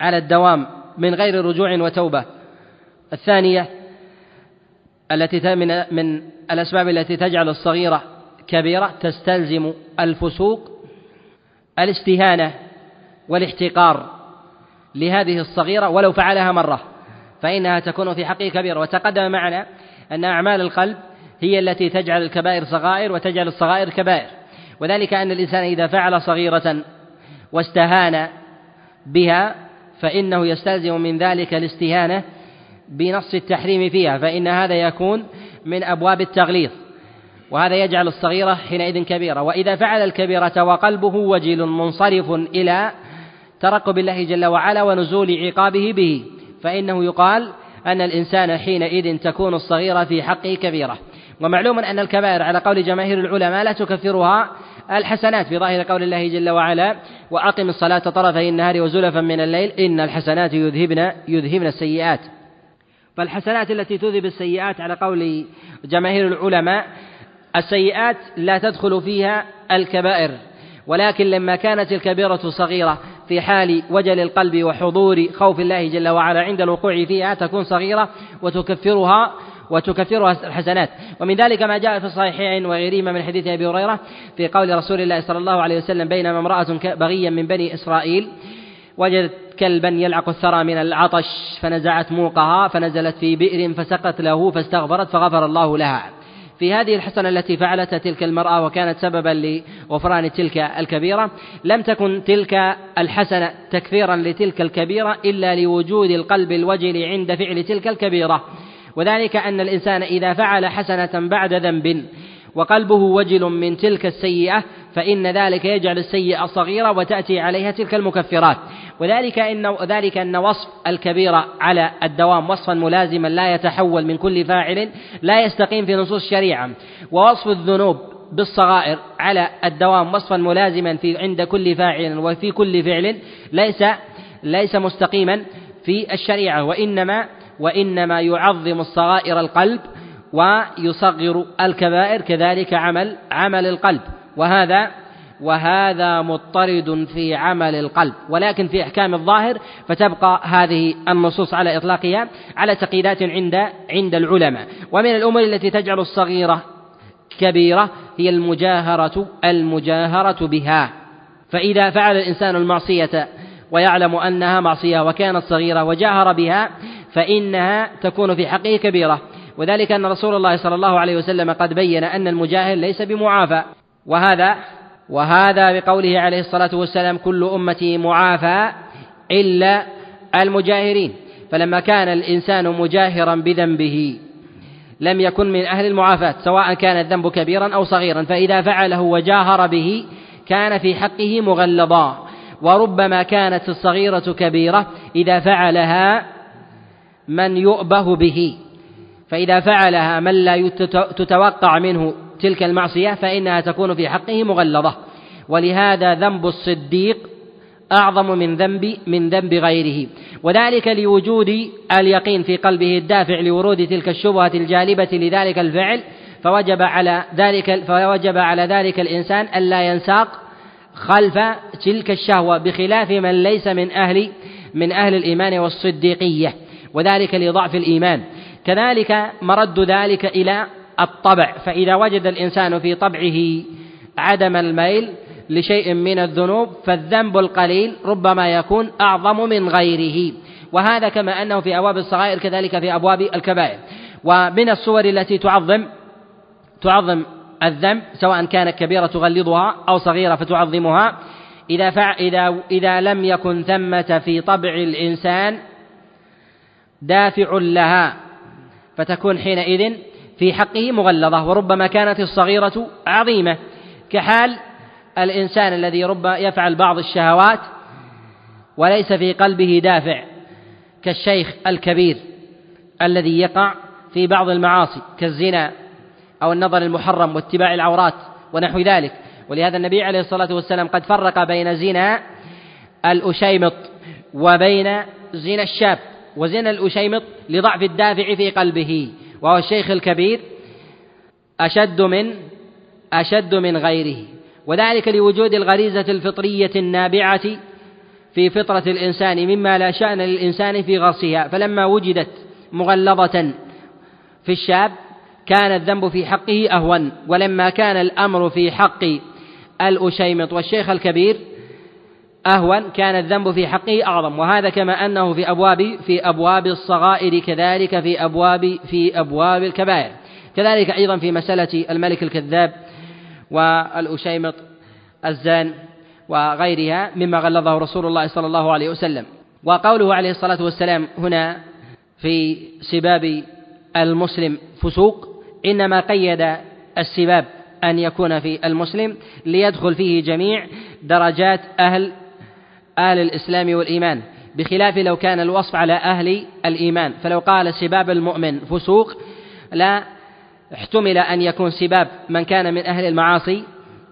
على الدوام من غير رجوع وتوبة. الثانية التي من من الأسباب التي تجعل الصغيرة كبيرة تستلزم الفسوق الاستهانة. والاحتقار لهذه الصغيرة ولو فعلها مرة فإنها تكون في حقه كبيرة. وتقدم معنا أن أعمال القلب هي التي تجعل الكبائر صغائر وتجعل الصغائر كبائر. وذلك أن الإنسان إذا فعل صغيرة واستهان بها فإنه يستلزم من ذلك الاستهانة بنص التحريم فيها فإن هذا يكون من أبواب التغليظ. وهذا يجعل الصغيرة حينئذ كبيرة. وإذا فعل الكبيرة وقلبه وجل منصرف إلى ترقب الله جل وعلا ونزول عقابه به. فإنه يقال أن الإنسان حينئذ تكون الصغيرة في حقه كبيرة ومعلوم أن الكبائر على قول جماهير العلماء لا تكفرها الحسنات في ظاهر قول الله جل وعلا وأقم الصلاة طرفي النهار وزلفا من الليل إن الحسنات يذهبن يذهبن السيئات. فالحسنات التي تذهب السيئات على قول جماهير العلماء السيئات لا تدخل فيها الكبائر ولكن لما كانت الكبيرة صغيرة في حال وجل القلب وحضور خوف الله جل وعلا. عند الوقوع فيها تكون صغيرة وتكفرها وتكفرها الحسنات ومن ذلك ما جاء في الصحيحين وغيرهما من حديث أبي هريرة في قول رسول الله صلى الله عليه وسلم بينما امرأة بغيا من بني إسرائيل وجدت كلبا يلعق الثرى من العطش فنزعت موقها فنزلت في بئر فسقت له فاستغفرت فغفر الله لها. في هذه الحسنة التي فعلتها تلك المرأة وكانت سببا لغفران تلك الكبيرة لم تكن تلك الحسنة تكفيرا لتلك الكبيرة إلا لوجود القلب الوجل عند فعل تلك الكبيرة. وذلك أن الإنسان إذا فعل حسنة بعد ذنب وقلبه وجل من تلك السيئة فإن ذلك يجعل السيئة صغيرة وتأتي عليها تلك المكفرات. وذلك إن ذلك أن وصف الكبيرة على الدوام وصفا ملازما لا يتحول من كل فاعل لا يستقيم في نصوص الشريعة. ووصف الذنوب بالصغائر على الدوام وصفا ملازما في عند كل فاعل وفي كل فعل ليس ليس مستقيما في الشريعة. وإنما وإنما يعظم الصغائر القلب ويصغر الكبائر كذلك عمل عمل القلب. وهذا وهذا مضطرد في عمل القلب ولكن في إحكام الظاهر فتبقى هذه النصوص على إطلاقها على تقييدات عند عند العلماء. ومن الأمور التي تجعل الصغيرة كبيرة هي المجاهرة المجاهرة بها. فإذا فعل الإنسان المعصية ويعلم أنها معصية وكانت صغيرة وجاهر بها فإنها تكون في حقه كبيرة. وذلك أن رسول الله صلى الله عليه وسلم قد بين أن المجاهر ليس بمعافى وهذا وهذا بقوله عليه الصلاة والسلام كل أمتي معافى إلا المجاهرين. فلما كان الإنسان مجاهرا بذنبه لم يكن من أهل المعافاة سواء كان الذنب كبيرا أو صغيرا فإذا فعله وجاهر به كان في حقه مغلظا. وربما كانت الصغيرة كبيرة إذا فعلها من يؤبه به. فإذا فعلها من لا تتوقع منه تلك المعصية فإنها تكون في حقه مغلظة. ولهذا ذنب الصديق أعظم من ذنب من ذنب غيره. وذلك لوجود اليقين في قلبه الدافع لورود تلك الشبهة الجالبة لذلك الفعل فوجب على ذلك فوجب على ذلك الإنسان ألا ينساق خلف تلك الشهوة بخلاف من ليس من أهل من أهل الإيمان والصديقية. وذلك لضعف الإيمان. كذلك مرد ذلك إلى الطبع فإذا وجد الإنسان في طبعه عدم الميل لشيء من الذنوب فالذنب القليل ربما يكون أعظم من غيره. وهذا كما أنه في أبواب الصغائر كذلك في أبواب الكبائر. ومن الصور التي تعظم تعظم الذنب سواء كانت كبيرة تغلظها أو صغيرة فتعظمها إذا فع إذا إذا لم يكن ثمة في طبع الإنسان دافع لها فتكون حينئذ في حقه مغلظة وربما كانت الصغيرة عظيمة. كحال الإنسان الذي رب يفعل بعض الشهوات وليس في قلبه دافع كالشيخ الكبير الذي يقع في بعض المعاصي كالزنا أو النظر المحرم واتباع العورات ونحو ذلك. ولهذا النبي عليه الصلاة والسلام قد فرق بين زنا الأشيمط وبين زنا الشاب وزنا الأشيمط لضعف الدافع في قلبه. وهو الشيخ الكبير أشد من أشد من غيره. وذلك لوجود الغريزة الفطرية النابعة في فطرة الإنسان مما لا شأن للإنسان في غرسها. فلما وجدت مغلظة في الشاب كان الذنب في حقه أهون. ولما كان الأمر في حق الأشيمط والشيخ الكبير أهون كان الذنب في حقه أعظم. وهذا كما أنه في أبواب في أبواب الصغائر كذلك في أبواب في أبواب الكبائر. كذلك أيضا في مسألة الملك الكذاب والأشيمط الزان وغيرها مما غلظه رسول الله صلى الله عليه وسلم. وقوله عليه الصلاة والسلام هنا في سباب المسلم فسوق إنما قيد السباب أن يكون في المسلم ليدخل فيه جميع درجات أهل أهل الإسلام والإيمان بخلاف لو كان الوصف على أهل الإيمان. فلو قال سباب المؤمن فسوق لا احتمل أن يكون سباب من كان من أهل المعاصي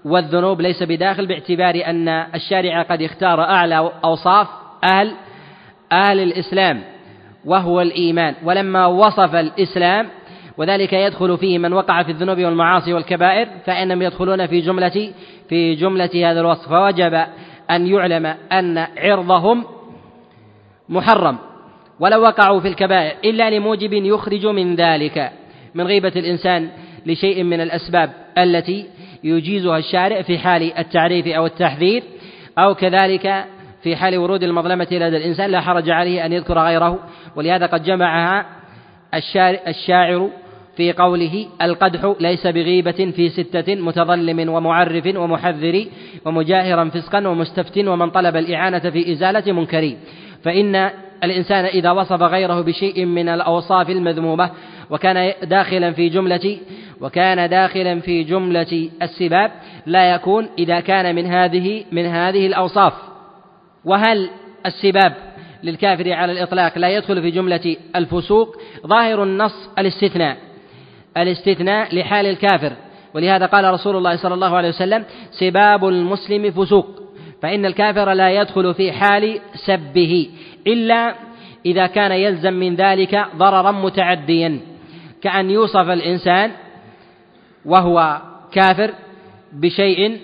والذنوب ليس بداخل باعتبار أن الشارع قد اختار أعلى أوصاف أهل أهل الإسلام وهو الإيمان. ولما وصف الإسلام وذلك يدخل فيه من وقع في الذنوب والمعاصي والكبائر فإنهم يدخلون في جملة في جملة هذا الوصف. فوجب أن يعلم أن عرضهم محرم ولو وقعوا في الكبائر إلا لموجب يخرج من ذلك من غيبة الإنسان لشيء من الأسباب التي يجيزها الشارع في حال التعريف أو التحذير أو كذلك في حال ورود المظلمة لدى الإنسان لا حرج عليه أن يذكر غيره. ولهذا قد جمعها الشاعر في قوله القدح ليس بغيبة في ستة متظلم ومعرف ومحذر ومجاهرا فسقا ومستفت ومن طلب الإعانة في إزالة منكر. فإن الإنسان إذا وصف غيره بشيء من الأوصاف المذمومة وكان داخلا في جملة وكان داخلا في جملة السباب لا يكون إذا كان من هذه من هذه الأوصاف. وهل السباب للكافر على الإطلاق لا يدخل في جملة الفسوق؟ ظاهر النص الاستثناء. الاستثناء لحال الكافر. ولهذا قال رسول الله صلى الله عليه وسلم سباب المسلم فسوق. فإن الكافر لا يدخل في حال سبه إلا إذا كان يلزم من ذلك ضررا متعديا. كأن يوصف الإنسان وهو كافر بشيء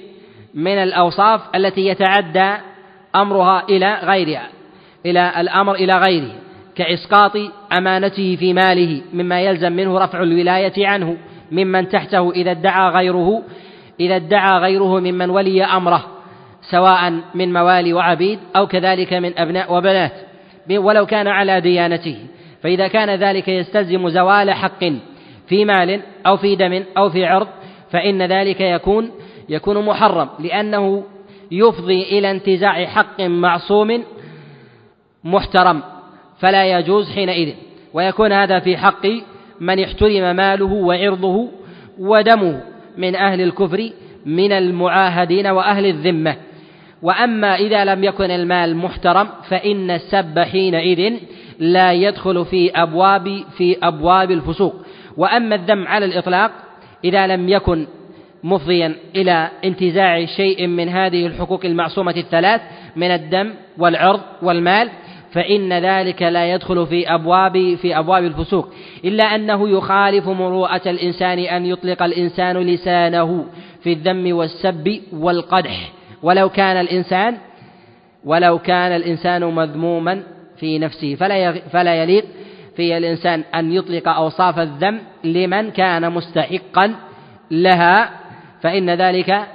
من الأوصاف التي يتعدى أمرها إلى غيرها إلى الأمر إلى غيره. كإسقاط أمانته في ماله مما يلزم منه رفع الولاية عنه ممن تحته إذا ادعى غيره إذا ادعى غيره ممن ولي أمره سواء من موالي وعبيد أو كذلك من أبناء وبنات ولو كان على ديانته. فإذا كان ذلك يستلزم زوال حق في مال أو في دم أو في عرض فإن ذلك يكون يكون محرم لأنه يفضي إلى انتزاع حق معصوم محترم. فلا يجوز حينئذ. ويكون هذا في حق من احترم ماله وعرضه ودمه من أهل الكفر من المعاهدين وأهل الذمة. وأما إذا لم يكن المال محترم فإن السب حينئذ لا يدخل في أبواب في أبواب الفسوق. وأما الذم على الإطلاق إذا لم يكن مفضيا إلى انتزاع شيء من هذه الحقوق المعصومة الثلاث من الدم والعرض والمال فإن ذلك لا يدخل في أبواب في أبواب الفسوق. إلا أنه يخالف مروءة الإنسان أن يطلق الإنسان لسانه في الذم والسب والقدح. ولو كان الإنسان ولو كان الإنسان مذموما في نفسه فلا فلا يليق في الإنسان أن يطلق أوصاف الذم لمن كان مستحقا لها. فإن ذلك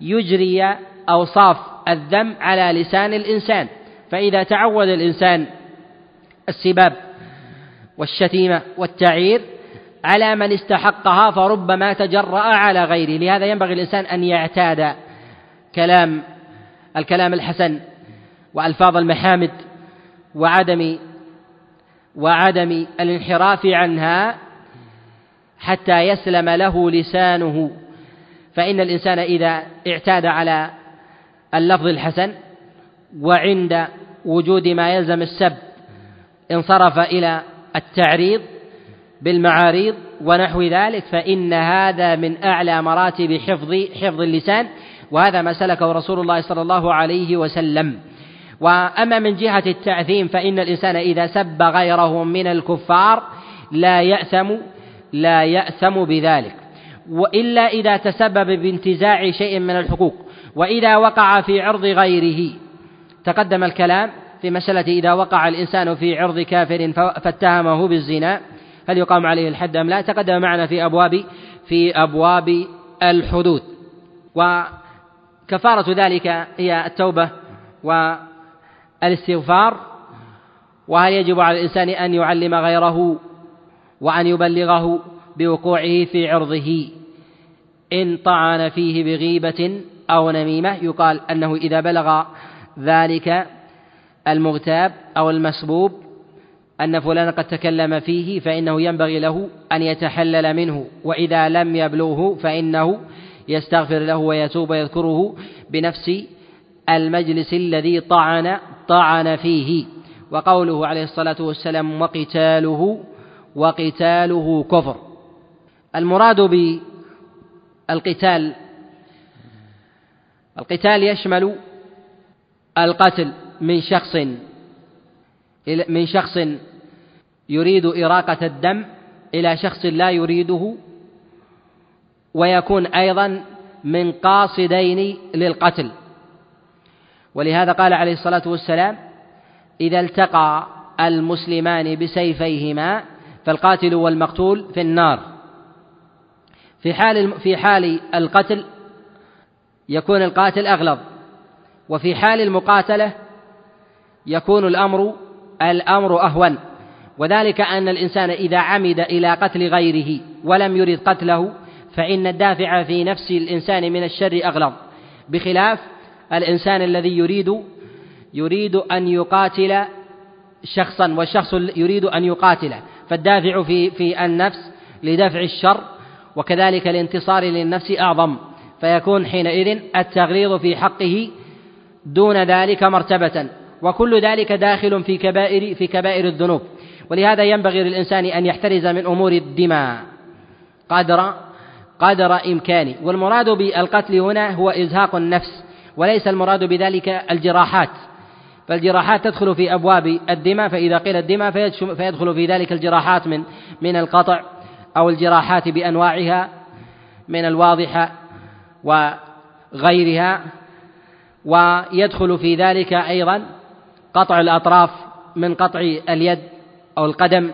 يجري أوصاف الذم على لسان الإنسان. فإذا تعود الإنسان السباب والشتيمة والتعير على من استحقها فربما تجرأ على غيره لهذا ينبغي الإنسان أن يعتاد كلام الكلام الحسن وألفاظ المحامد وعدم وعدم الانحراف عنها حتى يسلم له لسانه. فإن الإنسان إذا اعتاد على اللفظ الحسن وعند وجود ما يلزم السب انصرف إلى التعريض بالمعاريض ونحو ذلك فإن هذا من أعلى مراتب حفظ حفظ اللسان وهذا ما سلكه رسول الله صلى الله عليه وسلم. وأما من جهة التعثيم فإن الإنسان إذا سب غيره من الكفار لا يأثم لا يأثم بذلك. وإلا إذا تسبب بانتزاع شيء من الحقوق وإذا وقع في عرض غيره تقدم الكلام في مسألة إذا وقع الإنسان في عرض كافر فاتهمه بالزنا هل يقام عليه الحد أم لا؟ تقدم معنا في أبواب في أبواب الحدود. وكفارة ذلك هي التوبة والاستغفار. وهل يجب على الإنسان أن يعلم غيره وأن يبلغه بوقوعه في عرضه؟ إن طعن فيه بغيبة أو نميمة يقال أنه إذا بلغ ذلك المغتاب أو المسبوب أن فلانا قد تكلم فيه فإنه ينبغي له أن يتحلل منه وإذا لم يبلغه فإنه يستغفر له ويتوب ويذكره بنفس المجلس الذي طعن طعن فيه. وقوله عليه الصلاة والسلام وقتاله وقتاله كفر. المراد بالقتال القتال يشمل القتل من شخص من شخص يريد إراقة الدم إلى شخص لا يريده ويكون أيضا من قاصدين للقتل. ولهذا قال عليه الصلاة والسلام إذا التقى المسلمان بسيفيهما فالقاتل والمقتول في النار. في حال في حال القتل يكون القاتل أغلظ. وفي حال المقاتلة يكون الأمر الأمر أهون. وذلك أن الإنسان إذا عمد إلى قتل غيره ولم يرد قتله فإن الدافع في نفس الإنسان من الشر أغلظ. بخلاف الإنسان الذي يريد يريد أن يقاتل شخصا والشخص يريد أن يقاتله فالدافع في في النفس لدفع الشر وكذلك الانتصار للنفس أعظم. فيكون حينئذ التغليظ في حقه دون ذلك مرتبة وكل ذلك داخل في كبائر في كبائر الذنوب. ولهذا ينبغي للإنسان أن يحترز من أمور الدماء. قدر قدر إمكانه والمراد بالقتل هنا هو إزهاق النفس وليس المراد بذلك الجراحات. فالجراحات تدخل في أبواب الدماء فإذا قيل الدماء فيدخل في ذلك الجراحات من من القطع أو الجراحات بأنواعها من الواضحة وغيرها. ويدخل في ذلك أيضا قطع الأطراف من قطع اليد أو القدم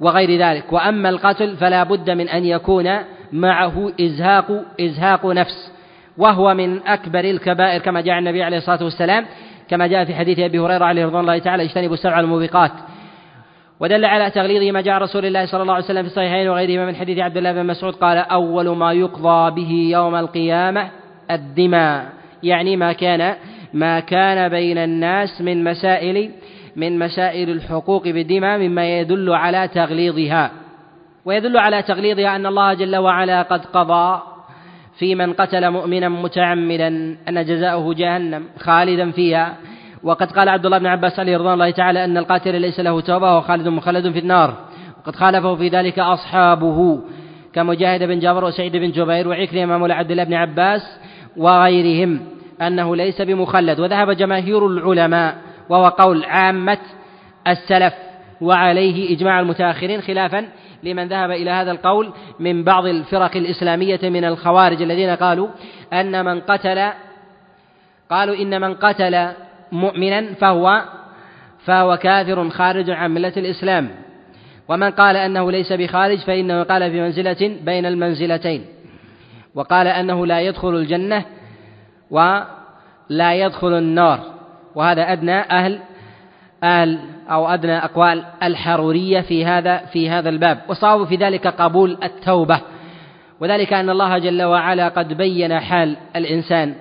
وغير ذلك. وأما القتل فلا بد من أن يكون معه إزهاق إزهاق نفس. وهو من أكبر الكبائر كما جاء النبي عليه الصلاة والسلام كما جاء في حديث أبي هريرة عليه رضوان الله تعالى اجتنبوا السبع الموبقات. ودل على تغليظه ما جاء رسول الله صلى الله عليه وسلم في الصحيحين وغيرهما من حديث عبد الله بن مسعود قال أول ما يقضى به يوم القيامة الدماء. يعني ما كان ما كان بين الناس من مسائل من مسائل الحقوق بالدماء مما يدل على تغليظها. ويدل على تغليظها أن الله جل وعلا قد قضى في من قتل مؤمنا متعمدا أن جزاؤه جهنم خالدا فيها. وقد قال عبد الله بن عباس عليه رضوان الله تعالى أن القاتل ليس له توبة وخالد مخلد في النار. وقد خالفه في ذلك أصحابه كمجاهد بن جابر وسعيد بن جبير وعكرمة مولى عبد الله بن عباس وغيرهم أنه ليس بمخلد وذهب جماهير العلماء وهو قول عامة السلف وعليه إجماع المتأخرين خلافا لمن ذهب إلى هذا القول من بعض الفرق الإسلامية من الخوارج الذين قالوا أن من قتل قالوا إن من قتل مؤمنا فهو فهو كافر خارج عن ملة الإسلام ومن قال أنه ليس بخارج فإنه قال في منزلة بين المنزلتين. وقال أنه لا يدخل الجنة ولا يدخل النار. وهذا أدنى أهل أهل أو أدنى أقوال الحرورية في هذا في هذا الباب. وصواب في ذلك قبول التوبة. وذلك أن الله جل وعلا قد بين حال الإنسان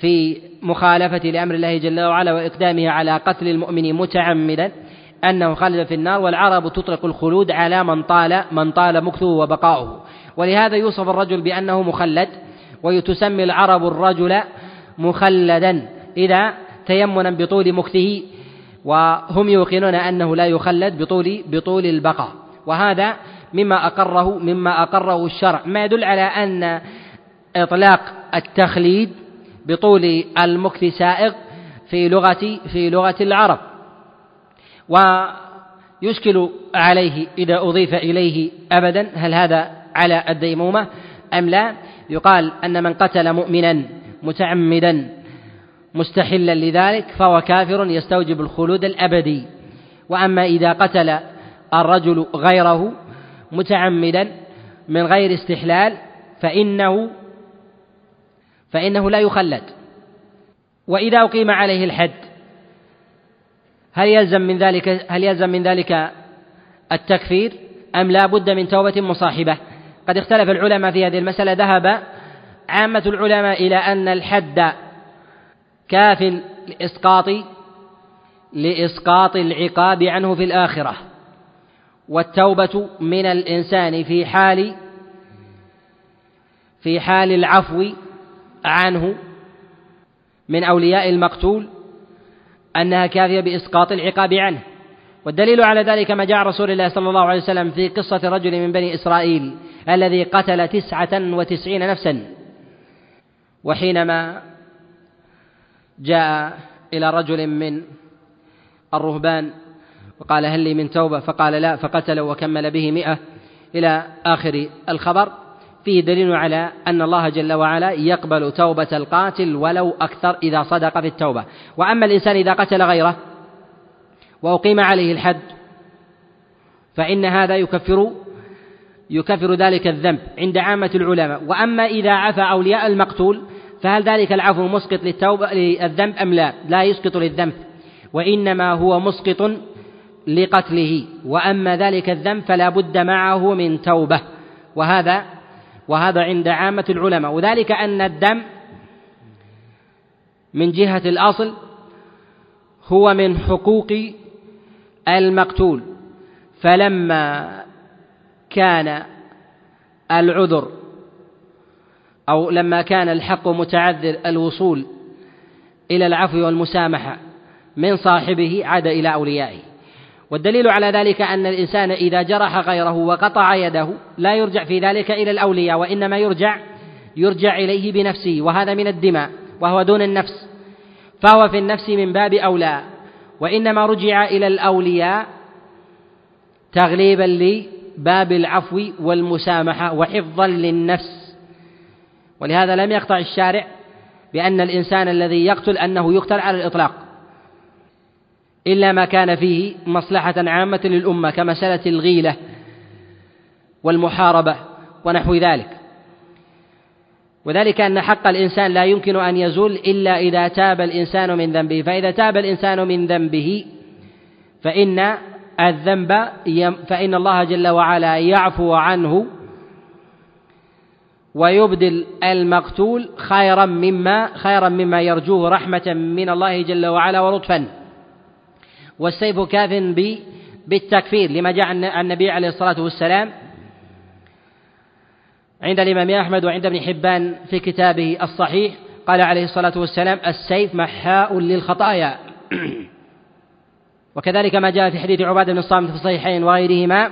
في مخالفة لأمر الله جل وعلا وإقدامه على قتل المؤمن متعمدا أنه خالد في النار والعرب تطلق الخلود على من طال من طال مكثه وبقاؤه. ولهذا يوصف الرجل بأنه مخلد وتسمي العرب الرجل مخلدا. إذا تيمنا بطول مكثه وهم يوقنون أنه لا يخلد بطول بطول البقاء. وهذا مما أقره مما أقره الشرع. ما يدل على أن إطلاق التخليد بطول المكث سائغ في لغة في لغة العرب. ويشكل عليه إذا أضيف إليه أبدا هل هذا على الديمومة أم لا؟ يقال أن من قتل مؤمنا متعمدا مستحلا لذلك فهو كافر يستوجب الخلود الأبدي. وأما إذا قتل الرجل غيره متعمدا من غير استحلال فإنه فإنه لا يخلد. وإذا أقيم عليه الحد هل يلزم من ذلك هل يلزم من ذلك التكفير أم لا بد من توبة مصاحبة؟ قد اختلف العلماء في هذه المسألة. ذهب عامة العلماء إلى أن الحد كاف لإسقاط لإسقاط العقاب عنه في الآخرة والتوبة من الإنسان في حال في حال العفو عنه من أولياء المقتول أنها كافية بإسقاط العقاب عنه. والدليل على ذلك ما جاء رسول الله صلى الله عليه وسلم في قصة رجل من بني إسرائيل الذي قتل تسعة وتسعين نفسا. وحينما جاء إلى رجل من الرهبان وقال هل لي من توبة؟ فقال لا فقتل وكمل به مئة إلى آخر الخبر. فيه دليل على أن الله جل وعلا يقبل توبة القاتل ولو أكثر إذا صدق في التوبة وأما الإنسان إذا قتل غيره وأقيم عليه الحد. فإن هذا يكفر يكفر ذلك الذنب عند عامة العلماء. وأما إذا عفى أولياء المقتول فهل ذلك العفو مسقط للتوبة للذنب أم لا؟ لا يسقط للذنب وإنما هو مسقط لقتله. وأما ذلك الذنب فلا بد معه من توبة. وهذا وهذا عند عامة العلماء. وذلك أن الدم من جهة الأصل هو من حقوق المقتول فلما كان العذر أو لما كان الحق متعذر الوصول إلى العفو والمسامحة من صاحبه عاد إلى أوليائه. والدليل على ذلك أن الإنسان إذا جرح غيره وقطع يده لا يرجع في ذلك إلى الأولياء وإنما يرجع يرجع إليه بنفسه وهذا من الدماء وهو دون النفس فهو في النفس من باب أولى. وإنما رجع إلى الأولياء تغليبا لباب العفو والمسامحة وحفظا للنفس. ولهذا لم يقطع الشارع بأن الإنسان الذي يقتل أنه يقتل على الإطلاق إلا ما كان فيه مصلحة عامة للأمة كمسألة الغيلة والمحاربة ونحو ذلك. وذلك أن حق الإنسان لا يمكن أن يزول إلا إذا تاب الإنسان من ذنبه. فإذا تاب الإنسان من ذنبه فإن الذنب فإن الله جل وعلا يعفو عنه ويبدل المقتول خيرا مما خيرا مما يرجوه رحمة من الله جل وعلا ولطفا. والسيف كاف بالتكفير لما جاء النبي عليه الصلاة والسلام عند الإمام أحمد وعند ابن حبان في كتابه الصحيح قال عليه الصلاة والسلام السيف محاء للخطايا. <clears throat> وكذلك ما جاء في حديث عبادة بن الصامت في الصحيحين وغيرهما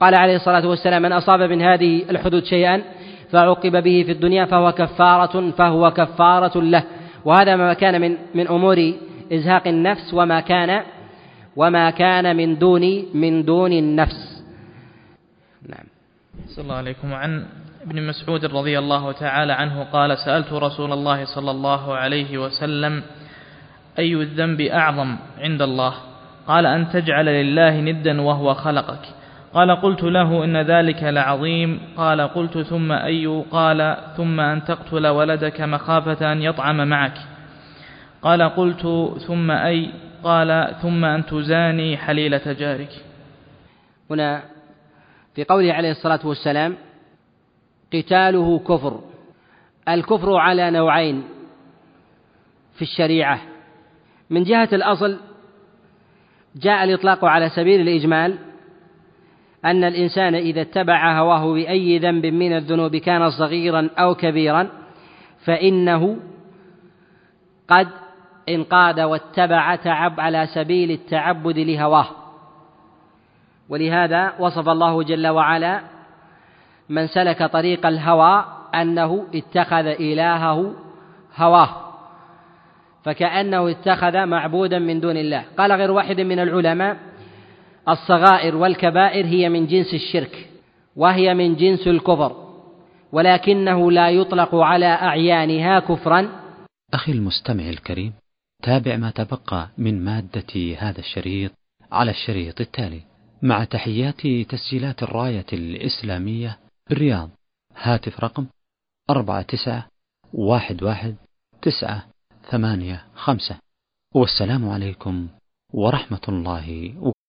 قال عليه الصلاة والسلام من أصاب من هذه الحدود شيئا فعوقب به في الدنيا فهو كفارة فهو كفارة له. وهذا ما كان من من أمور إزهاق النفس وما كان وما كان من دون من دون النفس. نعم. صلى الله عليكم. وعن ابن مسعود رضي الله تعالى عنه قال سألت رسول الله صلى الله عليه وسلم أي الذنب أعظم عند الله؟ قال أن تجعل لله ندا وهو خلقك. قال قلت له إن ذلك لعظيم. قال قلت ثم أي؟ قال ثم أن تقتل ولدك مخافة أن يطعم معك. قال قلت ثم أي؟ قال ثم أن تزاني حليلة جارك. هنا في قوله عليه الصلاة والسلام قتاله كفر. الكفر على نوعين في الشريعة. من جهة الأصل جاء الإطلاق على سبيل الإجمال أن الإنسان إذا اتبع هواه بأي ذنب من الذنوب كان صغيرا أو كبيرا فإنه قد انقاد واتبع تعب على سبيل التعبد لهواه. ولهذا وصف الله جل وعلا من سلك طريق الهوى أنه اتخذ إلهه هواه فكأنه اتخذ معبودا من دون الله. قال غير واحد من العلماء الصغائر والكبائر هي من جنس الشرك وهي من جنس الكفر ولكنه لا يطلق على أعيانها كفرا. أخي المستمع الكريم تابع ما تبقى من مادة هذا الشريط على الشريط التالي. مع تحيات تسجيلات الراية الإسلامية بالرياض هاتف رقم أربعة تسعة واحد واحد تسعة ثمانية خمسة. والسلام عليكم ورحمة الله وبركاته